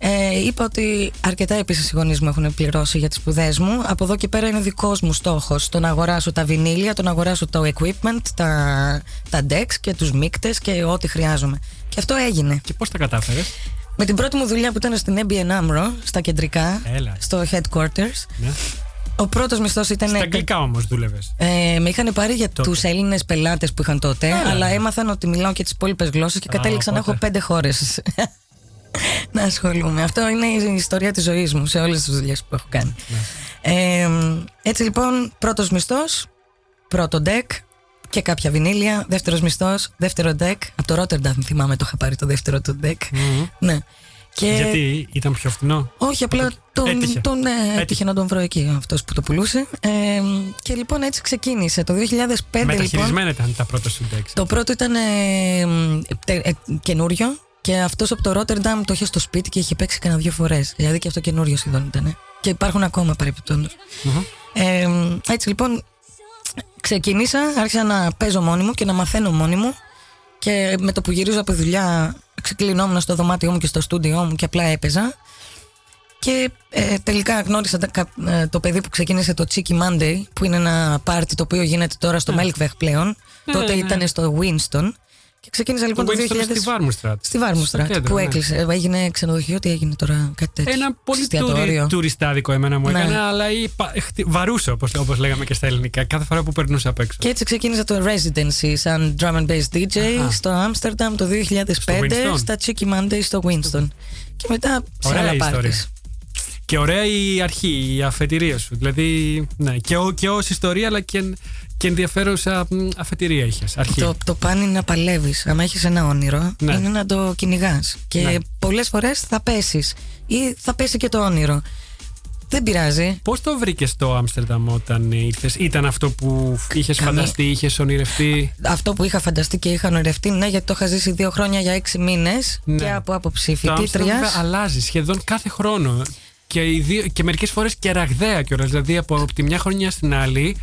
ε, είπα ότι αρκετά επίσης οι γονείς μου έχουν πληρώσει για τις σπουδές μου. Από εδώ και πέρα είναι δικός μου στόχος το να αγοράσω τα βινίλια, το να αγοράσω το equipment, τα, τα decks και τους μείκτε και ό,τι χρειάζομαι. Και αυτό έγινε. Και πώς τα κατάφερες; Με την πρώτη μου δουλειά που ήταν στην ABN AMRO, στα κεντρικά, Έλα. στο headquarters, Ναι. ο πρώτος μισθός ήταν. Στα αγγλικά όμως δούλευες. Ε, με είχαν πάρει για Τότε. τους Έλληνες πελάτες που είχαν τότε, Έλα. αλλά έμαθαν ότι μιλάω και τις υπόλοιπες γλώσσες και Α, κατέληξα να έχω οπότε. πέντε χώρες να ασχολούμαι. Αυτό είναι η ιστορία της ζωής μου σε όλες τις δουλειές που έχω κάνει. Ε, έτσι λοιπόν, πρώτος μισθός, πρώτο deck και κάποια βινίλια. Δεύτερος μισθός, δεύτερο deck. Από το Rotterdam θυμάμαι το είχα πάρει το δεύτερο του deck. Ναι. Και... Γιατί ήταν πιο φθηνό. Όχι, απλά τον, Έτυχε. τον, ναι, έτυχε. Έτυχε. να τον βρω εκεί αυτός που το πουλούσε. Ε, και λοιπόν έτσι ξεκίνησε. Το 2005 λοιπόν. Μεταχειρισμένα ήταν τα πρώτα σου decks. Το πρώτο ήταν ε, τε- ε, καινούριο και αυτός από το Rotterdam το είχε στο σπίτι και είχε παίξει κανένα δύο φορές. Δηλαδή και αυτό καινούριο σχεδόν ήταν. Και υπάρχουν ακόμα παρεπιπτόντω. Ε, έτσι λοιπόν ξεκίνησα, άρχισα να παίζω μόνη μου και να μαθαίνω μόνη μου. Και με το που γυρίζω από δουλειά, ξεκλεινόμουν στο δωμάτιό μου και στο στούντιό μου και απλά έπαιζα. Και ε, τελικά γνώρισα τα- κα- ε, το παιδί που ξεκίνησε το Cheeky Monday, που είναι ένα πάρτι το οποίο γίνεται τώρα στο Melkweg πλέον. Ναι, Τότε ναι. ήταν στο Winston. Και ξεκίνησα λοιπόν το, Winston 2000. στη Βάρμουστρατ. Στη Βάρμουστρατ, Στο κέντρο, που ναι. έκλεισε. Ε, Έγινε ξενοδοχείο, τι έγινε τώρα, κάτι τέτοιο. Ένα πολύ Εστιατόριο. τουρι, τουριστάδικο εμένα μου Ναι. έκανε, αλλά είπα, χτι- βαρούσε όπως, όπως λέγαμε και στα ελληνικά κάθε φορά που περνούσα απ' έξω. Και έτσι ξεκίνησα το residency σαν drum and bass DJ Αχα. στο Άμστερνταμ το 2005 Winston; στα Cheeky Monday στο Winston. Και μετά σε Ωραία άλλα ιστορία. Parties. Και ωραία η αρχή, η αφετηρία σου. Δηλαδή, ναι, και, ο, και ως ιστορία, αλλά και, και ενδιαφέρουσα μ, αφετηρία είχες. Αρχή. Το, το πάνε είναι να παλεύεις. Αν έχεις ένα όνειρο, Ναι. είναι να το κυνηγάς. Και Ναι. πολλές φορές θα πέσεις. Ή θα πέσει και το όνειρο. Δεν πειράζει. Πώς το βρήκες στο Άμστερνταμ όταν ήρθες, Ήταν αυτό που είχες Καμία- φανταστεί, είχες ονειρευτεί; Αυτό που είχα φανταστεί και είχα ονειρευτεί, ναι, γιατί το είχα ζήσει δύο χρόνια για έξι μήνες Ναι. και από άποψη Το Άμστερνταμ βέβαια φοιτήτριας. αλλάζει σχεδόν κάθε χρόνο. Και, οι δύο, και μερικές φορές και ραγδαία κιόλας. Δηλαδή από, από τη μια χρονιά στην άλλη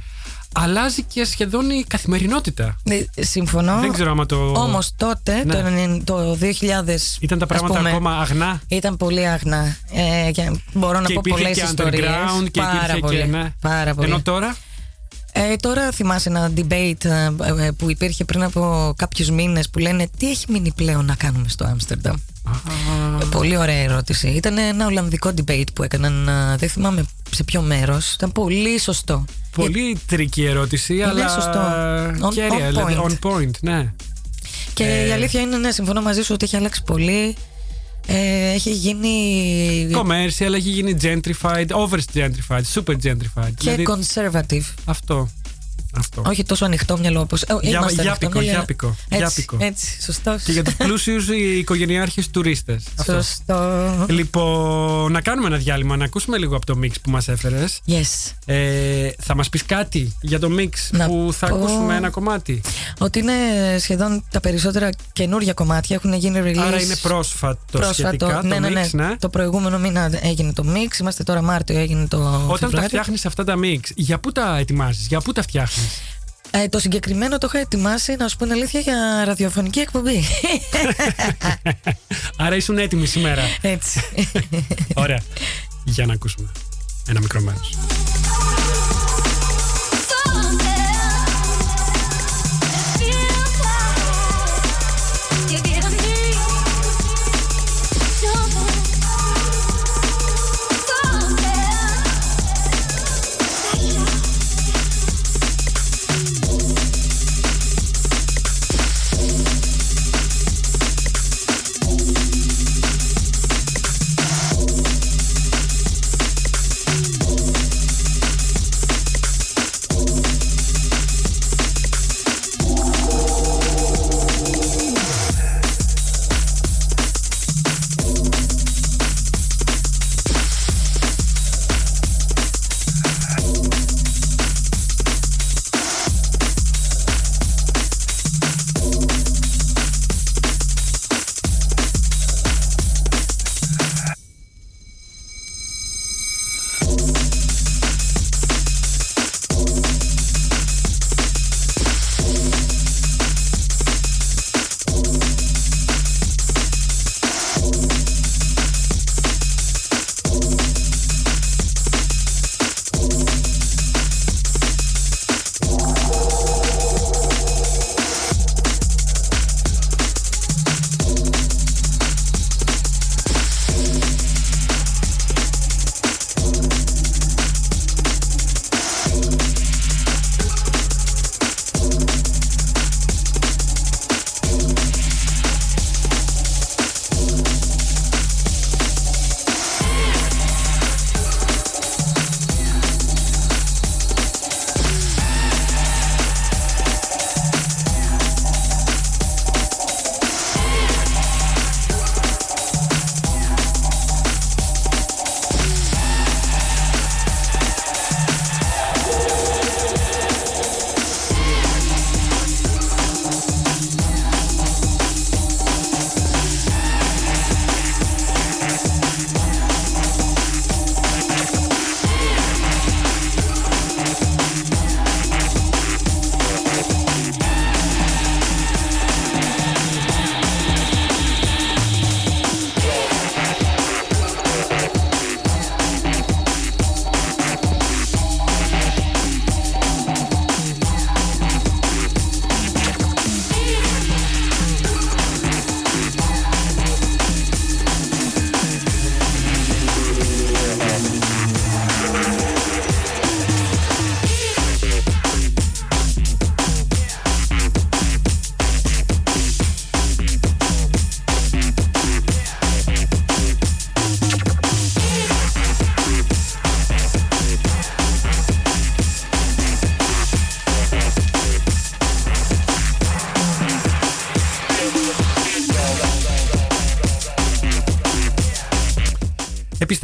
αλλάζει και σχεδόν η καθημερινότητα. Ε, Συμφωνώ. Δεν ξέρω άμα το... Όμως τότε, Ναι. το, 90 το 2000. Ήταν τα ας πράγματα πούμε, ακόμα αγνά; Ήταν πολύ αγνά. Ε, και μπορώ να και πω υπήρχε πολλές και ιστορίες. underground και Πάρα υπήρχε πολύ. και. Ναι. Πάρα πολύ. Ενώ τώρα; Ε, τώρα θυμάσαι ένα debate ε, ε, που υπήρχε πριν από κάποιους μήνες που λένε τι έχει μείνει πλέον να κάνουμε στο Άμστερνταμ; Ε, Πολύ ωραία ερώτηση. Ήταν ένα Ολλανδικό debate που έκαναν. ε, Δεν θυμάμαι σε ποιο μέρος. Ήταν πολύ σωστό. Πολύ τρική ερώτηση, αλλά. σωστό. On- κέρια, on δηλαδή, point. on point, ναι. Και Ε, η αλήθεια είναι, ναι, συμφωνώ μαζί σου ότι έχει αλλάξει πολύ. Ε, έχει γίνει Commercial, έχει γίνει gentrified, over gentrified, super gentrified. και δηλαδή, conservative. αυτό. Αυτό. Όχι τόσο ανοιχτό μυαλό όπω. Για- είμαστε γιάπικο, ανοιχτό μυαλό. γιάπικο, Έτσι, γιάπικο. έτσι σωστός. Και για τους πλούσιους οι οικογενειάρχες τουρίστες. Σωστό. Λοιπόν, να κάνουμε ένα διάλειμμα, να ακούσουμε λίγο από το mix που μας έφερες. Yes. Ε, θα μας πεις κάτι για το mix Να που θα πω- ακούσουμε ένα κομμάτι; Ότι είναι σχεδόν τα περισσότερα καινούργια κομμάτια έχουν γίνει release. Άρα είναι πρόσφατο, πρόσφατο. σχετικά ναι, το ναι, ναι. mix, ναι. Το προηγούμενο μήνα έγινε το mix. Είμαστε τώρα Μάρτιο, έγινε το. Όταν τα Φεβρουάριο. φτιάχνεις αυτά τα mix, για πού τα ετοιμάζεις, για πού τα φτιάχνεις; Ε, το συγκεκριμένο το είχα ετοιμάσει, να σου πω την αλήθεια, για ραδιοφωνική εκπομπή. Άρα ήσουν έτοιμη σήμερα. Έτσι. Ωραία. Για να ακούσουμε ένα μικρό μέρος.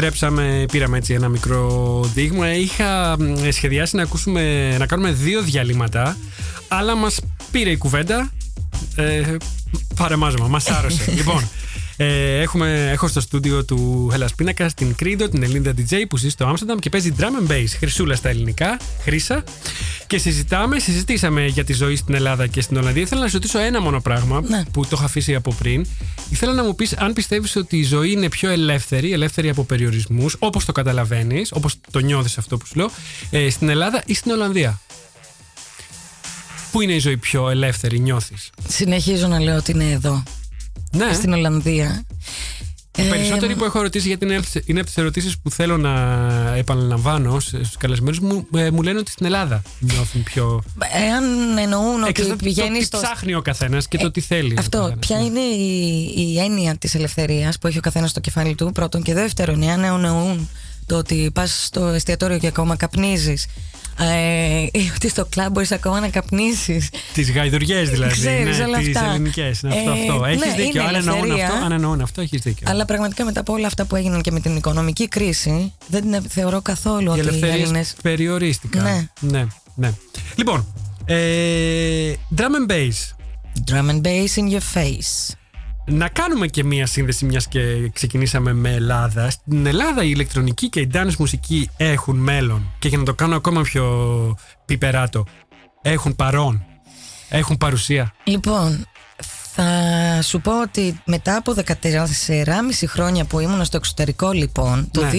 Επιστρέψαμε, πήραμε έτσι ένα μικρό δείγμα. Είχα μ, σχεδιάσει να, ακούσουμε, να κάνουμε δύο διαλύματα, αλλά μας πήρε η κουβέντα. Ε, παρεμάζωμα, μας άρρωσε. λοιπόν, ε, έχουμε, έχω στο στούντιο του Hellas Πίνακα την Credo, την Ελληνίδα DJ που ζει στο Άμστερνταμ και παίζει drum and bass. Χρυσούλα στα ελληνικά, χρήσα. Και συζητάμε, συζητήσαμε για τη ζωή στην Ελλάδα και στην Ολλανδία. Ήθελα να σου ρωτήσω ένα μόνο πράγμα Ναι. που το είχα αφήσει από πριν. Ήθελα να μου πεις αν πιστεύεις ότι η ζωή είναι πιο ελεύθερη, ελεύθερη από περιορισμούς, όπως το καταλαβαίνεις, όπως το νιώθεις αυτό που σου λέω, ε, στην Ελλάδα ή στην Ολλανδία; Πού είναι η ζωή πιο ελεύθερη, νιώθεις; Συνεχίζω να λέω ότι είναι εδώ, Ναι, στην Ολλανδία. οι περισσότεροι που έχω ρωτήσει, γιατί είναι, είναι από τις ερωτήσεις που θέλω να επαναλαμβάνω στους καλεσμένους μου, ε, μου λένε ότι στην Ελλάδα νιώθουν πιο. Εάν εννοούν ότι Εξαρτάται πηγαίνει το τι στο. ψάχνει ο καθένας και το τι θέλει. ο Αυτό, καθένας. ποια Ναι. είναι η, η έννοια της ελευθερίας που έχει ο καθένας στο κεφάλι του, πρώτον. Και δεύτερον, εάν εννοούν το ότι πας στο εστιατόριο και ακόμα καπνίζεις, ε, ή ότι στο κλαμπ μπορείς ακόμα να καπνίσεις. Τις γαϊδουριές δηλαδή. Ξέρεις ναι, όλα τις αυτά. ελληνικές, Είναι αυτό. Ε, αυτό. Έχεις ναι, δίκιο. είναι Αν εννοούν ελευθερία. αυτό, αν εννοούν αυτό, έχεις δίκιο. Αλλά πραγματικά μετά από όλα αυτά που έγιναν και με την οικονομική κρίση, δεν είναι- θεωρώ καθόλου Οι ότι οι ελευθερίες Έλληνες... περιορίστηκαν. Ναι. ναι, ναι. Λοιπόν, ε, drum and bass. Drum and bass in your face. Να κάνουμε και μία σύνδεση μιας και ξεκινήσαμε με Ελλάδα. Στην Ελλάδα η ηλεκτρονική και η dance μουσική έχουν μέλλον. Και για να το κάνω ακόμα πιο πιπεράτο, έχουν παρόν. Έχουν παρουσία. Λοιπόν, θα σου πω ότι μετά από 14,5 χρόνια που ήμουν στο εξωτερικό λοιπόν, το Ναι.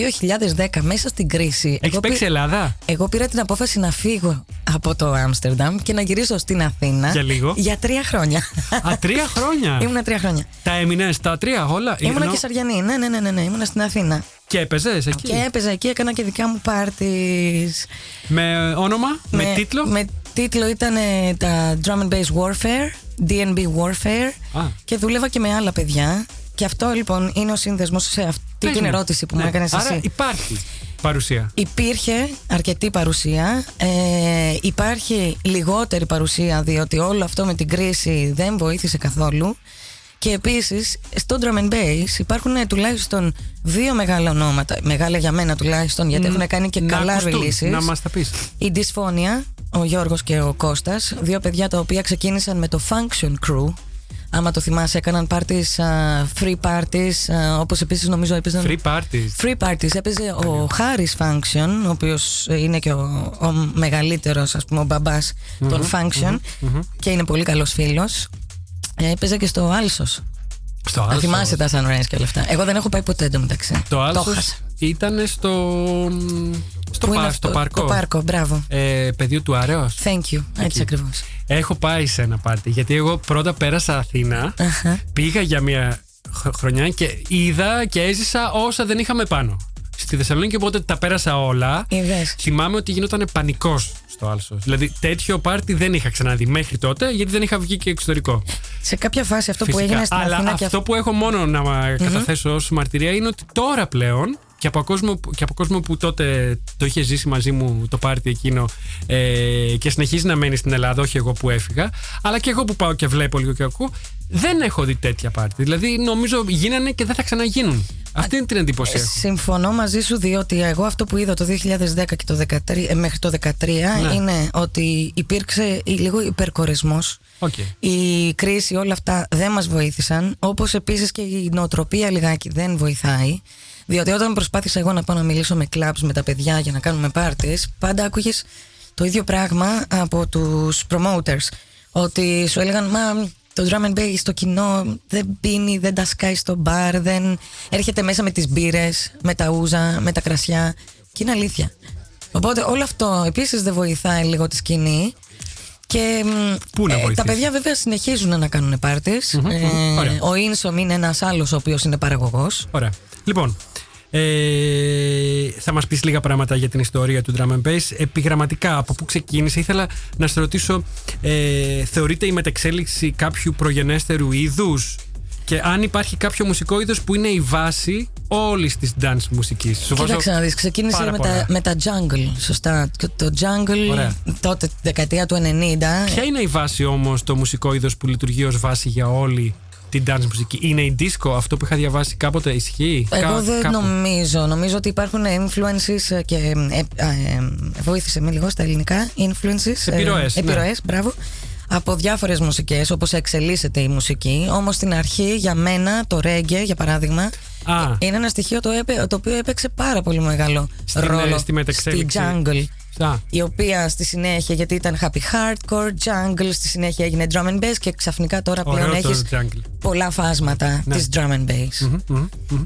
2010 μέσα στην κρίση... Έχεις εγώ παίξει πή- Ελλάδα; Εγώ πήρα την απόφαση να φύγω από το Άμστερνταμ και να γυρίσω στην Αθήνα. Για λίγο. Για τρία χρόνια. Α, τρία χρόνια; Ήμουνα τρία χρόνια. Τα έμεινε τα τρία όλα. Ήμουνα Ενώ- και Σαριανή. Ναι, ναι, ναι, ναι, ναι. Ήμουνα στην Αθήνα. Και έπαιζες εκεί; Και έπαιζα εκεί, έκανα και δικά μου πάρτις. Με όνομα, με, τίτλο; Με τίτλο ήταν ε, τα Drum and Bass Warfare, DNB Warfare. Α. Και δούλευα και με άλλα παιδιά. Και αυτό λοιπόν είναι ο σύνδεσμος σε αυτή Πες την μου. ερώτηση που Ναι. μου έκανες Άρα εσύ. υπάρχει παρουσία. Υπήρχε αρκετή παρουσία. Ε, υπάρχει λιγότερη παρουσία διότι όλο αυτό με την κρίση δεν βοήθησε καθόλου. Και επίσης στο drum and bass υπάρχουν ε, τουλάχιστον δύο μεγάλα ονόματα. Μεγάλα για μένα τουλάχιστον, γιατί έχουν κάνει και να καλά ακουστούν, releases. Να μας τα πεις. Η Δυσφόνια, ο Γιώργος και ο Κώστας, δύο παιδιά τα οποία ξεκίνησαν με το Function Crew. Άμα το θυμάσαι, έκαναν parties, α, free parties, α, όπως επίσης νομίζω έπαιζαν... Free parties. Free parties έπαιζε ο Χάρης Function, ο οποίος είναι και ο, ο μεγαλύτερος, ας πούμε, ο μπαμπάς των Function και είναι πολύ καλός φίλος. Ε, Έπαιζε και στο Άλσος. Στο Θα Άλσος. θυμάσαι τα Sunrise και όλα αυτά. Εγώ δεν έχω πάει ποτέ εντωμεταξύ. Το Το Άλσος χάσα. ήταν στο, στο, Πού είναι πα- αυτό; στο παρκό. Το πάρκο, μπράβο. Ε, πεδίο του Αρέως. Thank you. Έτσι ακριβώς. Έχω πάει σε ένα πάρτι. Γιατί εγώ πρώτα πέρασα Αθήνα, Αχα. πήγα για μια χ- χρονιά και είδα και έζησα όσα δεν είχαμε πάνω. Στη Θεσσαλονίκη οπότε τα πέρασα όλα. Είδες. Θυμάμαι ότι γινόταν πανικός στο Άλσος. Δηλαδή τέτοιο πάρτι δεν είχα ξαναδεί μέχρι τότε γιατί δεν είχα βγει και εξωτερικό. Σε κάποια φάση αυτό που Φυσικά. έγινε στην Αλλά Αθήνα αυτό και που έχω μόνο να καταθέσω ως μαρτυρία είναι ότι τώρα πλέον και από, κόσμο, που- και από κόσμο που τότε το είχε ζήσει μαζί μου το πάρτι εκείνο ε, και συνεχίζει να μένει στην Ελλάδα, όχι εγώ που έφυγα, αλλά και εγώ που πάω και βλέπω λίγο και ακούω, δεν έχω δει τέτοια πάρτι. Δηλαδή νομίζω γίνανε και δεν θα ξαναγίνουν. Αυτή είναι την εντύπωση Ε, έχω. Συμφωνώ μαζί σου διότι εγώ αυτό που είδα το 2010 και το 13, ε, μέχρι το 2013 Ναι. είναι ότι υπήρξε η- λίγο υπερκορεσμός Οκ. η κρίση όλα αυτά δεν μας βοήθησαν όπως επίσης και η νοοτροπία λιγάκι δεν βοηθάει διότι όταν προσπάθησα εγώ να πάω να μιλήσω με clubs με τα παιδιά για να κάνουμε parties πάντα άκουγες το ίδιο πράγμα από τους promoters ότι σου έλεγαν μα το drum and bass στο κοινό δεν πίνει, δεν τα σκάει στο μπαρ δεν έρχεται μέσα με τις μπύρες με τα ούζα, με τα κρασιά και είναι αλήθεια Οπότε όλο αυτό επίσης δεν βοηθάει λίγο τη σκηνή και μ, Πού να ε, τα βοηθήσει; παιδιά βέβαια συνεχίζουν να κάνουν πάρτις. Μμμ, μμμ, ωραία. ο Ίνσομ είναι ένας άλλος ο οποίος είναι παραγωγός. Ωραία. Λοιπόν, ε, θα μας πεις λίγα πράγματα για την ιστορία του Drum and Bass. Επιγραμματικά, από πού ξεκίνησε, ήθελα να σε ρωτήσω, ε, θεωρείται η μετεξέλιξη κάποιου προγενέστερου είδους; Και αν υπάρχει κάποιο μουσικό είδος που είναι η βάση όλης της dance μουσικής; Σου βάζω Κοίταξε να δεις, ξεκίνησε πάρα με πολλά. τα, με τα jungle, σωστά. Και Το jungle Ωραία. τότε, τη δεκαετία του 90. Ποια είναι η βάση όμως το μουσικό είδος που λειτουργεί ως βάση για όλη την dance μουσική. Είναι η disco, αυτό που είχα διαβάσει κάποτε, ισχύει; Εγώ Κα- δεν κάπου. νομίζω. Νομίζω ότι υπάρχουν influences και. Ε, ε, ε, βοήθησε με λίγο στα ελληνικά. Influences. Επιρροές, Ε, ναι. επιρροές, μπράβο. Από διάφορες μουσικές, όπως εξελίσσεται η μουσική. Όμως στην αρχή, για μένα, το reggae, για παράδειγμα, Α. είναι ένα στοιχείο το, έπαι- το οποίο έπαιξε πάρα πολύ μεγάλο Στην, ε, ρόλο στη μετεξέλιξη. στη jungle. Α, Η οποία στη συνέχεια, γιατί ήταν happy hardcore, jungle, στη συνέχεια έγινε drum and bass και ξαφνικά τώρα πλέον ωραίο το έχεις jungle. πολλά φάσματα Ναι. της drum and bass. Μμμ, μμμ.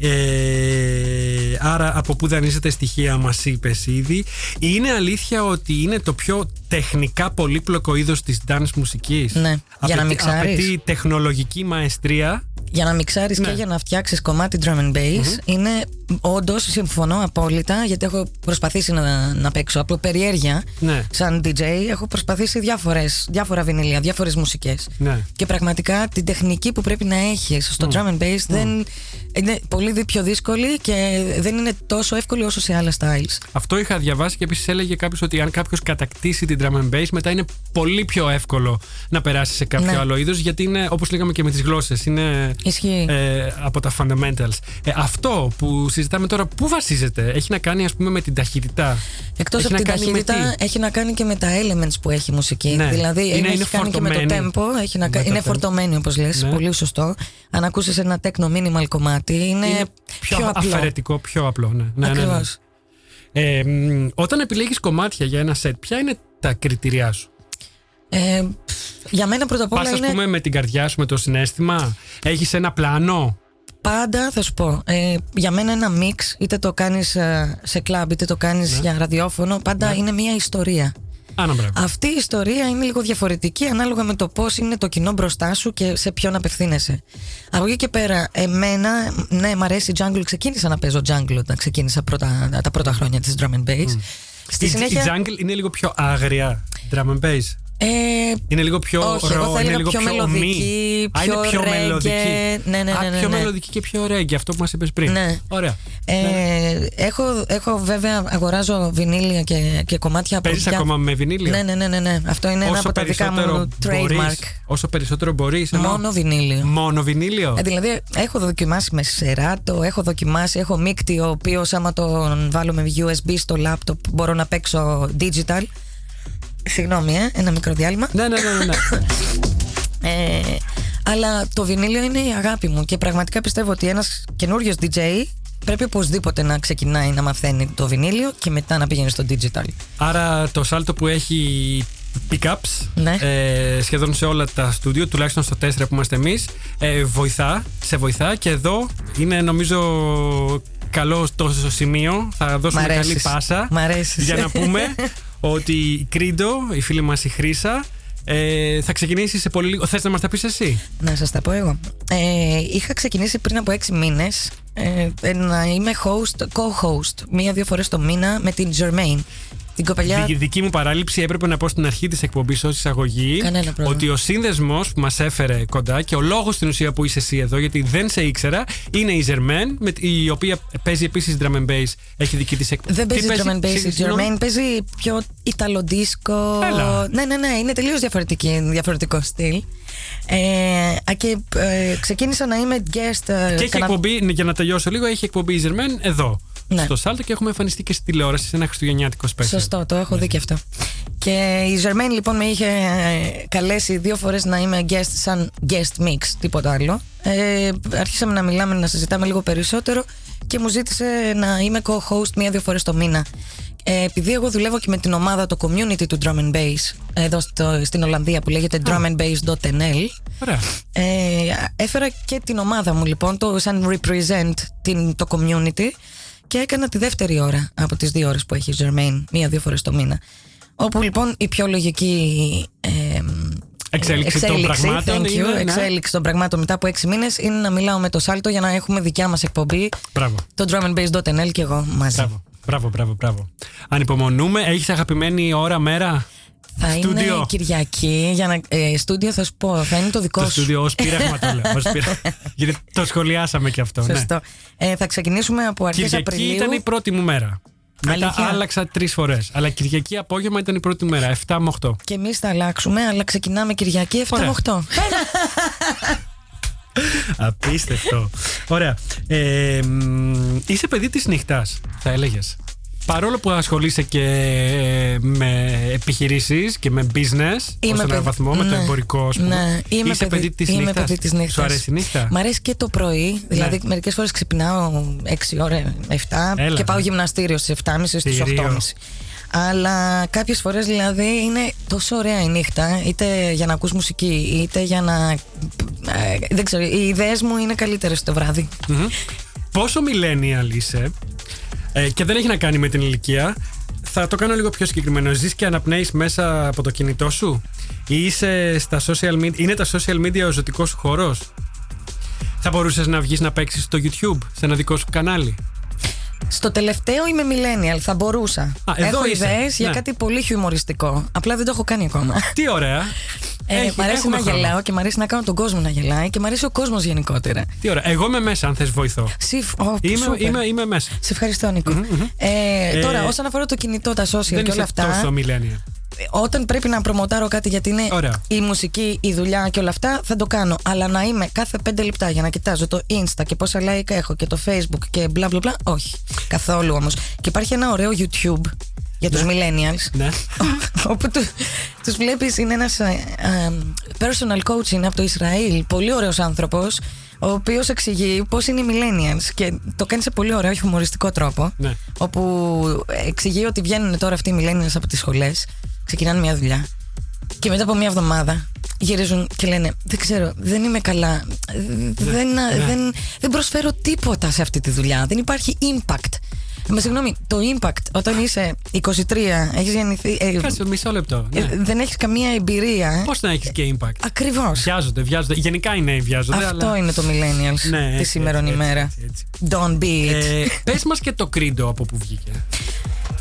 Ε, άρα από πού δανείζεται στοιχεία μας είπες ήδη Είναι αλήθεια ότι είναι το πιο τεχνικά πολύπλοκο είδος της dance μουσικής; Ναι, για να Απαιτεί- μιξάρεις. Απαιτεί τεχνολογική μαεστρία; Για να μιξάρεις Ναι. και για να φτιάξεις κομμάτι drum and bass είναι όντως συμφωνώ απόλυτα γιατί έχω προσπαθήσει να, να παίξω από περιέργεια Ναι. σαν DJ έχω προσπαθήσει διάφορες, διάφορα βινίλια, διάφορες μουσικές Ναι. και πραγματικά την τεχνική που πρέπει να έχεις στο drum and bass δεν, είναι πολύ δι- πιο δύσκολη και δεν είναι τόσο εύκολη όσο σε άλλα styles Αυτό είχα διαβάσει και επίσης έλεγε κάποιος ότι αν κάποιος κατακτήσει την drum and bass, μετά είναι πολύ πιο εύκολο να περάσει σε κάποιο Ναι. άλλο είδος. Γιατί είναι, όπως λέγαμε και με τις γλώσσες, είναι Ισχύει. ε, από τα fundamentals. Ε, αυτό που συζητάμε τώρα, πού βασίζεται, έχει να κάνει, ας πούμε, με την ταχύτητα; Εκτός Έχει από να την κάνει με ταχύτητα, τι; έχει να κάνει και με τα elements που έχει η μουσική. Ναι. Δηλαδή, Είναι- έχει είναι κάνει και με το φορτωμένη. tempo. Έχει να... Με κα- το Είναι tempo. φορτωμένη, όπως λες. Ναι. Πολύ σωστό. Αν ακούσεις ένα techno minimal κομμάτι, είναι, είναι πιο, πιο απλό. αφαιρετικό, πιο απλό. Ναι, ναι, ναι, ναι. Ακριβώς. Ε, μ, όταν επιλέγεις κομμάτια για ένα σετ, ποια είναι τα κριτήριά σου; Ε, για μένα πρώτα απ' όλα Πας, ας είναι πούμε, με την καρδιά σου, με το συνέστημα. Έχεις ένα πλάνο; Πάντα, θα σου πω, ε, για μένα ένα mix, είτε το κάνεις ε, σε κλαμπ, είτε το κάνεις Ναι. για ραδιόφωνο, πάντα είναι μια ιστορία. Άνα, μπράβο. Αυτή η ιστορία είναι λίγο διαφορετική ανάλογα με το πώς είναι το κοινό μπροστά σου και σε ποιον απευθύνεσαι. Από εκεί και πέρα, εμένα, ναι, μ' αρέσει η jungle. Ξεκίνησα να παίζω jungle όταν ξεκίνησα πρώτα, τα πρώτα χρόνια της drum and bass. Στη η, συνέχεια. η jungle είναι λίγο πιο άγρια drum and bass. Ε, Είναι λίγο πιο Όχι, εγώ ρο, θα είναι έλεγα λίγο πιο πιο μελωδική, ομή. Α, είναι πιο πιο reggae. μελωδική. Ναι, ναι, Α, ναι, ναι, πιο ναι. μελωδική και πιο reggae, αυτό που μας είπες πριν. Ναι. Ωραία. ε, Ναι. έχω, έχω βέβαια αγοράζω βινίλια και, και κομμάτια από. Παίζεις διά- ακόμα με βινίλιο. Ναι, ναι, ναι, ναι, ναι. Αυτό είναι ένα Όσο από τα δικά περισσότερο μου trademark. μπορείς, όσο περισσότερο μπορείς. εννοώ. Μόνο βινίλιο. Μόνο βινίλιο; Ε, δηλαδή, έχω δοκιμάσει με σεράτο, έχω δοκιμάσει, έχω μίκτη ο οποίος άμα τον βάλω με USB στο λάπτοπ μπορώ να παίξω digital. Συγγνώμη, ε, ένα μικρό διάλειμμα. ναι, ναι, ναι, ναι, ναι. Ε, αλλά το βινίλιο είναι η αγάπη μου και πραγματικά πιστεύω ότι ένας καινούριος DJ πρέπει οπωσδήποτε να ξεκινάει να μαθαίνει το βινίλιο και μετά να πηγαίνει στο digital. Άρα το σάλτο που έχει pickups Ναι. ε, σχεδόν σε όλα τα στούντιο, τουλάχιστον στο 4 που είμαστε εμείς, ε, βοηθά, σε βοηθά και εδώ είναι νομίζω καλό στο σημείο, θα δώσουμε Μ' καλή αρέσεις. πάσα Μ' αρέσεις. για να πούμε ότι η Κρίντο, η φίλη μας η Χρύσα, ε, θα ξεκινήσει σε πολύ λίγο. Θες να μας τα πεις εσύ; Να σας τα πω εγώ. Ε, είχα ξεκινήσει πριν από έξι μήνες ε, να είμαι host, co-host, μία-δύο φορές το μήνα με την Germain. Την κοπελιά. Δι- δική μου παράληψη έπρεπε να πω στην αρχή της εκπομπής ως εισαγωγή Κανένα πρόβλημα. ότι ο σύνδεσμος που μας έφερε κοντά και ο λόγος στην ουσία που είσαι εσύ εδώ, γιατί δεν σε ήξερα, είναι η Ζερμέν, με- η οποία παίζει επίσης drum and bass. Έχει δική της εκπομπή. Δεν παίζει drum and bass η Germain, παίζει πιο Ιταλοντίσκο. Έλα. Ναι, ναι, ναι, είναι τελείως διαφορετικό στυλ. Ε, α, και ε, ξεκίνησα να είμαι guest. ε, Και έχει κανα- εκπομπή, ναι, για να τελειώσω λίγο, έχει εκπομπή η Ζερμέν εδώ. Ναι. Στο Σάλτο και έχουμε εμφανιστεί και στη τηλεόραση σε ένα χριστουγεννιάτικο special. Σωστό, το έχω δει και αυτό. Και η Ζερμένη λοιπόν με είχε ε, καλέσει δύο φορές να είμαι guest σαν guest mix, τίποτα άλλο. Ε, αρχίσαμε να μιλάμε, να συζητάμε λίγο περισσότερο και μου ζήτησε να είμαι co-host μία-δύο φορές το μήνα. Ε, επειδή εγώ δουλεύω και με την ομάδα, το community του Drum and Bass, εδώ στο, στην Ολλανδία που λέγεται drumandbass.nl, Ωραία. ε, έφερα και την ομάδα μου λοιπόν, το, σαν represent την, το community και έκανα τη δεύτερη ώρα από τις δύο ώρες που έχει η Germain, μία-δύο φορές το μήνα. Όπου λοιπόν η πιο λογική ε, Εξέλιξη των πραγμάτων thank you, είναι, ναι. εξέλιξη των πραγμάτων μετά από έξι μήνες είναι να μιλάω με το Σάλτο για να έχουμε δικιά μας εκπομπή, Μπράβο. το drumandbass.nl και εγώ μαζί. Μπράβο. Μπράβο, μπράβο, μπράβο. Ανυπομονούμε. Έχεις αγαπημένη ώρα, μέρα; Θα Στούντιο. είναι Κυριακή, για να, ε, στούντιο θα σου πω, θα είναι το δικό Το σου. στούντιο ως πείραγμα το λέω. ως πείραγμα. Γιατί το σχολιάσαμε και αυτό. ναι. Σωστό. Ε, θα ξεκινήσουμε από αρχές Κυριακή Απριλίου. ήταν η πρώτη μου μέρα. Μετά Αλήθεια; άλλαξα τρεις φορές. Αλλά Κυριακή απόγευμα ήταν η πρώτη μου μέρα, 7 με 8. Και εμείς θα αλλάξουμε, αλλά ξεκινάμε Κυριακή 7 με Ωραία. 8. Απίστευτο. Ωραία. Ε, μ, είσαι παιδί της νύχτας, θα έλεγες. Παρόλο που ασχολείσαι και ε, με επιχειρήσεις και με business Είμαι ως έναν παιδι- βαθμό, με το ναι, εμπορικό, ας πούμε. Ναι, είμαι Είσαι παιδί, της είμαι νύχτας. παιδί της νύχτας. Σου αρέσει η νύχτα; Μ' αρέσει και το πρωί. Δηλαδή, μερικές φορές ξυπνάω 6 ώρα, 7 Έλα, και πάω ναι. γυμναστήριο στις 7.30 στις Θηρίο. 8.30. Αλλά κάποιες φορές δηλαδή είναι τόσο ωραία η νύχτα είτε για να ακούς μουσική είτε για να... ε, δεν ξέρω, οι ιδέες μου είναι καλύτερες το βράδυ. Μμμ. Πόσο millennial είσαι; Ε, και δεν έχει να κάνει με την ηλικία. Θα το κάνω λίγο πιο συγκεκριμένο. Ζεις και αναπνέεις μέσα από το κινητό σου; Ή είσαι στα social media, είναι τα social media ο ζωτικός σου χώρος; Θα μπορούσες να βγεις να παίξεις στο YouTube, σε ένα δικό σου κανάλι; Στο τελευταίο είμαι millennial, θα μπορούσα. Α, εδώ έχω είσαι. ιδέες για Ναι. κάτι πολύ χιουμοριστικό. Απλά δεν το έχω κάνει ακόμα. Τι ωραία. Ε, Έχει- μ' αρέσει έχουμε να χρόνο. γελάω και μ' αρέσει να κάνω τον κόσμο να γελάει και μ' αρέσει ο κόσμος γενικότερα. Τι ωραία. Εγώ είμαι μέσα, αν θες βοηθώ. Συ, ο, Είμαι, σούπερ. είμαι, είμαι μέσα. Σε ευχαριστώ, Νίκο. Ε, Ε, τώρα, όσον αφορά το κινητό, τα social Δεν και όλα είσαι αυτά. τόσο millennial. Όταν πρέπει να προμοτάρω κάτι γιατί είναι Ωραία. η μουσική, η δουλειά και όλα αυτά, θα το κάνω. Αλλά να είμαι κάθε πέντε λεπτά για να κοιτάζω το Insta και πόσα like έχω και το Facebook και μπλα μπλα μπλα. Όχι. Καθόλου όμως. Και υπάρχει ένα ωραίο YouTube για τους millennials. Ναι. όπου του, τους βλέπεις είναι ένας ε, ε, personal coach είναι από το Ισραήλ πολύ ωραίος άνθρωπος ο οποίος εξηγεί πώς είναι οι millennials και το κάνει σε πολύ ωραίο χιουμοριστικό τρόπο Ναι. όπου εξηγεί ότι βγαίνουν τώρα αυτοί οι millennials από τις σχολές ξεκινάνε μια δουλειά και μετά από μια εβδομάδα γυρίζουν και λένε δεν ξέρω, δεν είμαι καλά δεν, ναι. δεν, δεν προσφέρω τίποτα σε αυτή τη δουλειά δεν υπάρχει impact με συγγνώμη, το impact όταν είσαι 23, έχεις γεννηθεί, ε, Κάτσε μισό λεπτό. ε, Ναι. δεν έχεις καμία εμπειρία. Πώς να έχεις και impact; Ακριβώς. Βιάζονται, βιάζονται. Γενικά οι νέοι βιάζονται. Αυτό αλλά... είναι το millennials Ναι, τη έτσι, σήμερα έτσι, ημέρα. έτσι, έτσι. Don't be it. Ε, Πες μας και το κρίντο από που βγήκε.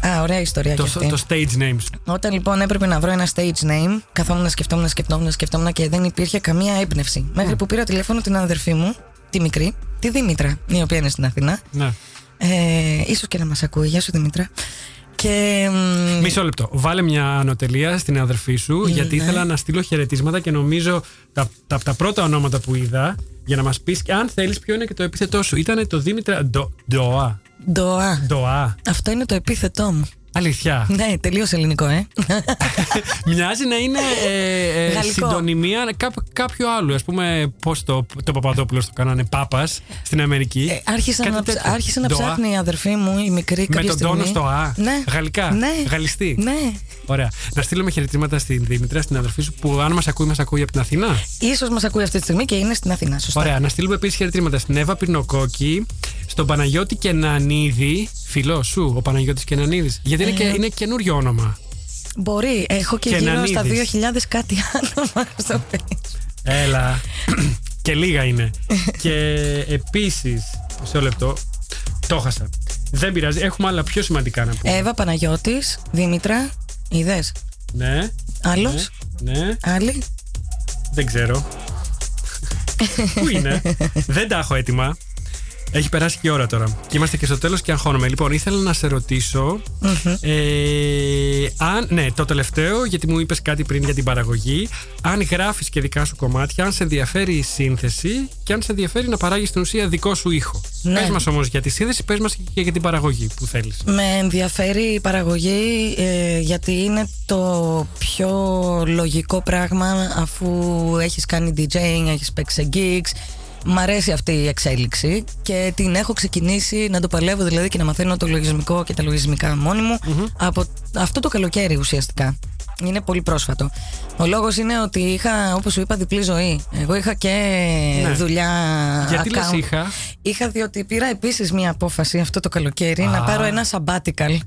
Α, ωραία ιστορία Το, και αυτή. το stage name σου. Όταν λοιπόν έπρεπε να βρω ένα stage name, καθόμουν να σκεφτόμουν, να σκεφτόμουν, να σκεφτόμουν και δεν υπήρχε καμία έμπνευση. Μέχρι που πήρα τηλέφωνο την αδερφή μου, τη μικρή, τη Δήμητρα, η οποία είναι στην Αθήνα. Ναι. Ε, ίσως και να μας ακούει. Γεια σου Δήμητρα. Και. μ, Μισό λεπτό. Βάλε μια ανωτελεία στην αδερφή σου, γιατί Ναι. ήθελα να στείλω χαιρετίσματα και νομίζω τα, τα, τα πρώτα ονόματα που είδα για να μας πεις, αν θέλεις, ποιο είναι και το επίθετό σου. Ήταν το Δήμητρα Ντο- Ντοά. Ντοά. Ντοά. Αυτό είναι το επίθετό μου. Αλήθεια. Ναι, τελείως ελληνικό, ε. Μοιάζει να είναι ε, ε, Γαλλικό. συντονιμία κάπου- κάποιου άλλου. Α πούμε, πώς το, το Παπαδόπουλος το κάνανε Πάπας στην Αμερική. Ε, άρχισε Κάτι να, τέτοιο. ψ- άρχισε να Ντοά. ψάχνει η αδερφή μου, η μικρή, Με κάποια τον στιγμή. τόνο στο Α. Ναι. Γαλλικά. Ναι. Γαλλιστή. Ναι. Ωραία. Να στείλουμε χαιρετήματα στην Δήμητρα, στην αδερφή σου, που αν μας ακούει, μας ακούει από την Αθήνα. Ίσως μας ακούει αυτή τη στιγμή και είναι στην Αθήνα. Σωστά. Ωραία. Να στείλουμε επίσης χαιρετήματα στην Εύα Πυρνοκόκη, στον Παναγιώτη Κενανίδη, φιλό σου, ο Παναγιώτης Κενανίδης. Γιατί είναι, και, είναι καινούριο όνομα. Μπορεί. Έχω και, Και γύρω να στα ανίδεις. 2.000 κάτι άνομα στο Facebook. Έλα. και λίγα είναι. και επίσης. Μισό λεπτό. Το χάσα. Δεν πειράζει. Έχουμε άλλα πιο σημαντικά να πούμε. Εύα Παναγιώτης, Δήμητρα, είδες; ναι. Άλλος, Ναι. ναι. άλλη; Δεν ξέρω. Πού είναι; Δεν τα έχω έτοιμα. Έχει περάσει και η ώρα τώρα. Και είμαστε και στο τέλος και αγχώνομαι. Λοιπόν, ήθελα να σε ρωτήσω. ε, αν, ναι, το τελευταίο, γιατί μου είπες κάτι πριν για την παραγωγή. Αν γράφεις και δικά σου κομμάτια, αν σε ενδιαφέρει η σύνθεση και αν σε ενδιαφέρει να παράγεις στην ουσία δικό σου ήχο. Ναι. Πες μας όμως για τη σύνθεση, πες μας και για την παραγωγή που θέλεις. Με ενδιαφέρει η παραγωγή ε, γιατί είναι το πιο λογικό πράγμα αφού έχεις κάνει DJing, έχεις παίξει σε gigs. Μ' αρέσει αυτή η εξέλιξη και την έχω ξεκινήσει να το παλεύω δηλαδή και να μαθαίνω το λογισμικό και τα λογισμικά μόνη μου από αυτό το καλοκαίρι ουσιαστικά. Είναι πολύ πρόσφατο. Ο λόγος είναι ότι είχα, όπως σου είπα, διπλή ζωή. Εγώ είχα και Ναι. δουλειά Γιατί λες account. είχα; Είχα διότι πήρα επίσης μια απόφαση αυτό το καλοκαίρι να Α. πάρω ένα sabbatical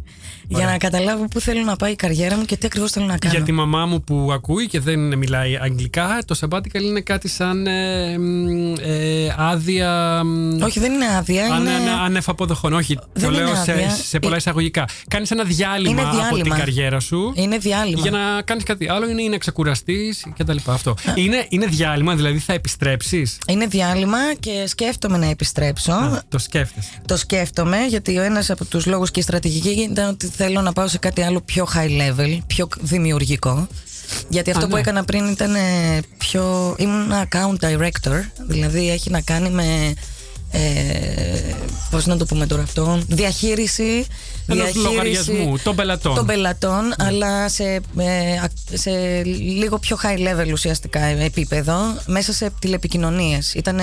για να καταλάβω πού θέλω να πάει η καριέρα μου και τι ακριβώς θέλω να κάνω. Για τη μαμά μου που ακούει και δεν μιλάει αγγλικά, το sabbatical είναι κάτι σαν ε, μ, ε, άδεια. μ, Όχι, δεν είναι άδεια. ανε- είναι... ανε- ανεφαποδοχών. Όχι, Δεν το είναι λέω σε, άδεια. σε πολλά Ε, εισαγωγικά. Κάνεις ένα διάλειμμα, Είναι από την διάλειμμα. καριέρα σου. Είναι διάλειμμα. Για να κάνεις κάτι άλλο είναι ή να ξεκουραστεί κτλ. Αυτό. Είναι, είναι διάλειμμα, δηλαδή θα επιστρέψεις; Είναι διάλειμμα και σκέφτομαι να επιστρέψω. Το σκέφτεσαι. Το σκέφτομαι γιατί ο ένας από τους λόγους και η στρατηγική ήταν ότι θέλω να πάω σε κάτι άλλο πιο high level, πιο δημιουργικό. Γιατί αυτό Α, που ναι. έκανα πριν ήταν ε, πιο. ήμουν account director, δηλαδή έχει να κάνει με. Ε, Πώς να το πούμε τώρα αυτό, διαχείριση. Ενός διαχείριση λογαριασμού, των πελατών. Των πελατών, αλλά σε, ε, α- σε λίγο πιο high level ουσιαστικά επίπεδο, μέσα σε τηλεπικοινωνίες. Ήταν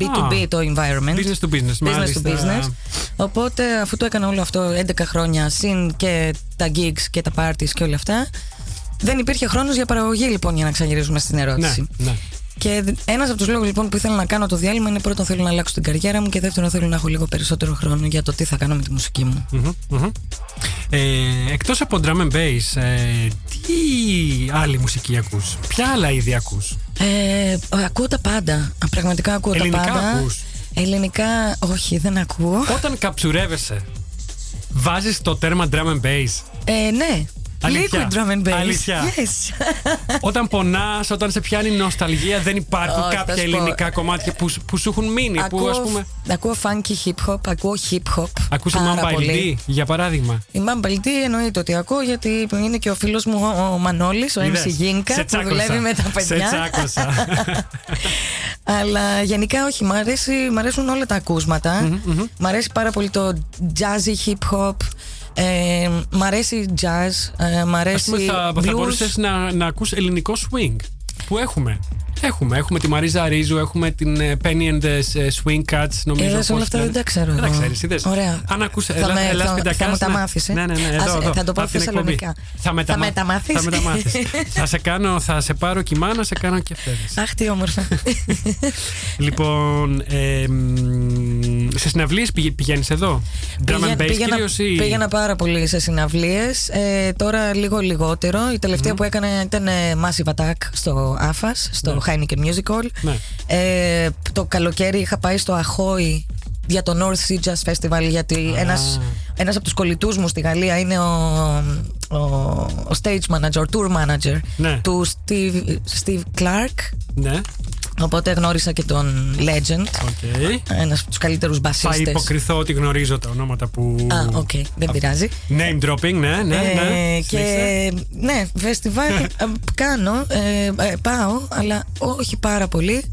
B2B το environment. Business to business, Business μάλιστα. to business. Οπότε αφού το έκανα όλο αυτό 11 χρόνια, συν και τα gigs και τα parties και όλα αυτά, δεν υπήρχε χρόνος για παραγωγή λοιπόν για να ξαναγυρίσουμε στην Ναι, ερώτηση. ναι. Και ένας από τους λόγους λοιπόν που ήθελα να κάνω το διάλειμμα είναι πρώτον θέλω να αλλάξω την καριέρα μου και δεύτερον θέλω να έχω λίγο περισσότερο χρόνο για το τι θα κάνω με τη μουσική μου. Μμμ, μμμ. Ε, εκτός από drum and bass, ε, τι άλλη μουσική ακούς, ποια άλλα είδη ακούς; Ε, ακούω τα πάντα. Πραγματικά ακούω Ελληνικά τα πάντα. ακούς; Ελληνικά, όχι, δεν ακούω. Όταν καψουρεύεσαι, βάζεις το τέρμα drum and bass; Ε, ναι. Αλήθεια. Liquid drum and bass. Αλήθεια. Yes. όταν πονάς, όταν σε πιάνει νοσταλγία, δεν υπάρχουν Όχι, θα κάποια σου πω. ελληνικά κομμάτια που, σου- που σου έχουν μείνει. που ας πούμε. ακούω funky hip hop, ακούω hip hop. Ακούς η πάρα Mamba πολύ. LD, για παράδειγμα. Η Mamba LD εννοείται ότι ακούω γιατί είναι και ο φίλος μου ο, ο Μανώλης, ο Είδες, MC Γίνκα σε που τσάκωσα. δουλεύει με τα Σε παιδιά. τσάκωσα. Αλλά γενικά όχι, μ, αρέσει, μ' αρέσουν όλα τα ακούσματα. Μ' αρέσει πάρα πολύ το jazzy hip hop. Ε, μ' αρέσει jazz. Ε, μ' Ας αρέσει πούμε, θα, θα blues. μπορούσες να, να ακούς ελληνικό swing που έχουμε. Έχουμε, έχουμε τη Μαρίζα Ρίζου, έχουμε την ε, Penny and the ε, Swing Cats, νομίζω. Είδες, όλα πώς αυτά λένε. δεν τα ξέρω Δεν τα εγώ. ξέρεις, είδες. Ωραία. Αν ακούς, Θα ελά, με- ελάς θα- πεντακάς, θα μου τα ναι. μάθεις, ε. Ναι, ναι, ναι, εδώ, Ας- εδώ, θα το πω από την εκπομπή. θεσσαλονικά. Θα, με τα Θα μα- με τα μάθεις. Θα με τα μάθεις. θα σε κάνω, θα σε πάρω κοιμά να σε κάνω και φεύγεις. Αχ, τι όμορφα. λοιπόν, ε, μ, σε συναυλίες πηγ, πηγαίνεις εδώ; Drum and Πήγα- bass πήγαινα, κυρίως ή... πήγαινα πάρα πολύ σε συναυλίες ε, Τώρα λίγο λιγότερο Η τελευταία που έκανα ήταν ε, Massive Attack Στο AFAS Στο Heineken Music Hall Ναι. ε, Το καλοκαίρι είχα πάει στο Ahoy Για το North Sea Jazz Festival Γιατί Α. ένας, ένας από τους κολλητούς μου στη Γαλλία Είναι ο, ο, ο stage manager, tour manager Ναι. Του Steve, Steve Clark Ναι, Οπότε γνώρισα και τον Legend OK. Ένας από τους καλύτερους Θα μπασίστες υποκριθώ ότι γνωρίζω τα ονόματα που... Α, οκ, δεν πειράζει Name dropping, ναι, ναι, ναι. Ε, και ναι, φεστιβάλ ε, κάνω, ε, ε, πάω, αλλά όχι πάρα πολύ.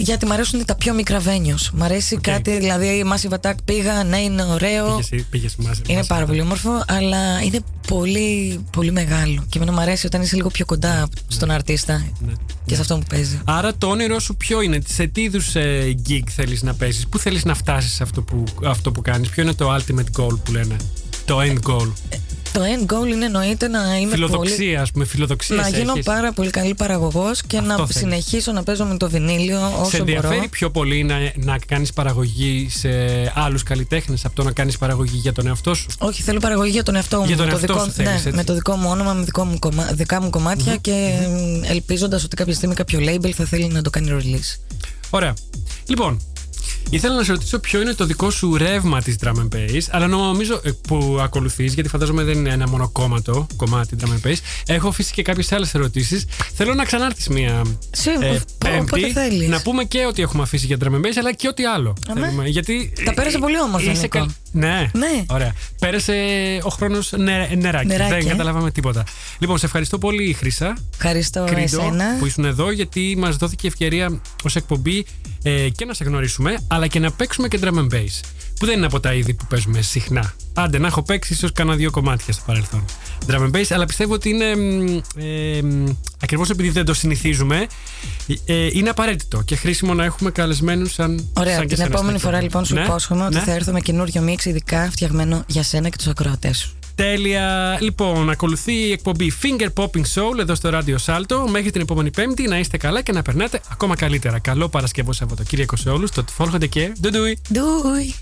Γιατί μου αρέσουν τα πιο μικρά venues. Μ' αρέσει κάτι, δηλαδή η Massive Attack πήγα, ναι, είναι ωραίο. Πήγες, πήγες μαζί. Είναι μαζί. πάρα πολύ όμορφο, αλλά είναι πολύ, πολύ μεγάλο. Και εμένα μου αρέσει όταν είσαι λίγο πιο κοντά στον αρτίστα Ναι. και σε αυτό που παίζει. Άρα το όνειρό σου ποιο είναι, σε τι είδους gig θέλεις να παίζεις, πού θέλεις να φτάσεις σε αυτό που, αυτό που κάνεις, ποιο είναι το ultimate goal που λένε, το end goal. Το end goal είναι εννοείται να είμαι πολύ Φιλοδοξία, ας πούμε, φιλοδοξία να γίνω έχεις. πάρα πολύ καλή παραγωγός και να θέλεις. συνεχίσω να παίζω με το βινίλιο όσο Σε ενδιαφέρει μπορώ. πιο πολύ να, να κάνεις παραγωγή σε άλλους καλλιτέχνες από το να κάνεις παραγωγή για τον εαυτό σου; Όχι, θέλω παραγωγή για τον εαυτό μου. Για τον με, το εαυτό δικό, σου θέλεις, ναι, έτσι. με το δικό μου όνομα, με δικό μου κομμά, δικά μου κομματια και ελπίζοντας ότι κάποια στιγμή κάποιο label θα θέλει να το κάνει release. Ωραία. Λοιπόν, ήθελα να σε ρωτήσω ποιο είναι το δικό σου ρεύμα της drum and bass, αλλά νομίζω ε, που ακολουθείς, γιατί φαντάζομαι δεν είναι ένα μονοκόμματο κομμάτι drum and bass. Έχω αφήσει και κάποιες άλλες ερωτήσεις. Θέλω να ξανάρθεις μία Σίγουρα, ε, πο- όποτε πέμπτη, θέλεις. να πούμε και ό,τι έχουμε αφήσει για drum and bass, αλλά και ό,τι άλλο. Αμέ. Θέλουμε, γιατί Τα πέρασα πολύ όμορφα, είσαι Νίκο. καλ- Ναι. Ναι. Ωραία. Πέρασε ο χρόνος νε, νεράκι. Νεράκι, Δεν ε. καταλάβαμε τίποτα. Λοιπόν, σε ευχαριστώ πολύ, Χρύσα. Ευχαριστώ Κρίντο εσένα. που ήσουν εδώ γιατί μας δόθηκε ευκαιρία ως εκπομπή ε, και να σε γνωρίσουμε αλλά και να παίξουμε και drum and bass που δεν είναι από τα είδη που παίζουμε συχνά. Άντε να έχω παίξει ίσως κάνα δύο κομμάτια στο παρελθόν. Drum and bass αλλά πιστεύω ότι είναι μ, ε, μ, ακριβώς επειδή δεν το συνηθίζουμε ε, είναι απαραίτητο και χρήσιμο να έχουμε καλεσμένους σαν Ωραία, σαν και την σένα επόμενη στην φορά εκπομπή. λοιπόν σου Ναι, υπόσχομαι ότι ναι. θα έρθω με καινούριο μίξ ειδικά φτιαγμένο για σένα και τους ακροατές σου. Τέλεια. Λοιπόν, ακολουθεί η εκπομπή Finger Popping Soul εδώ στο Radio Salto. Μέχρι την επόμενη Πέμπτη να είστε καλά και να περνάτε ακόμα καλύτερα. Καλό Παρασκευό Σαββατοκύριακο σε όλους. Το follow και ντουντούι. Ντούι!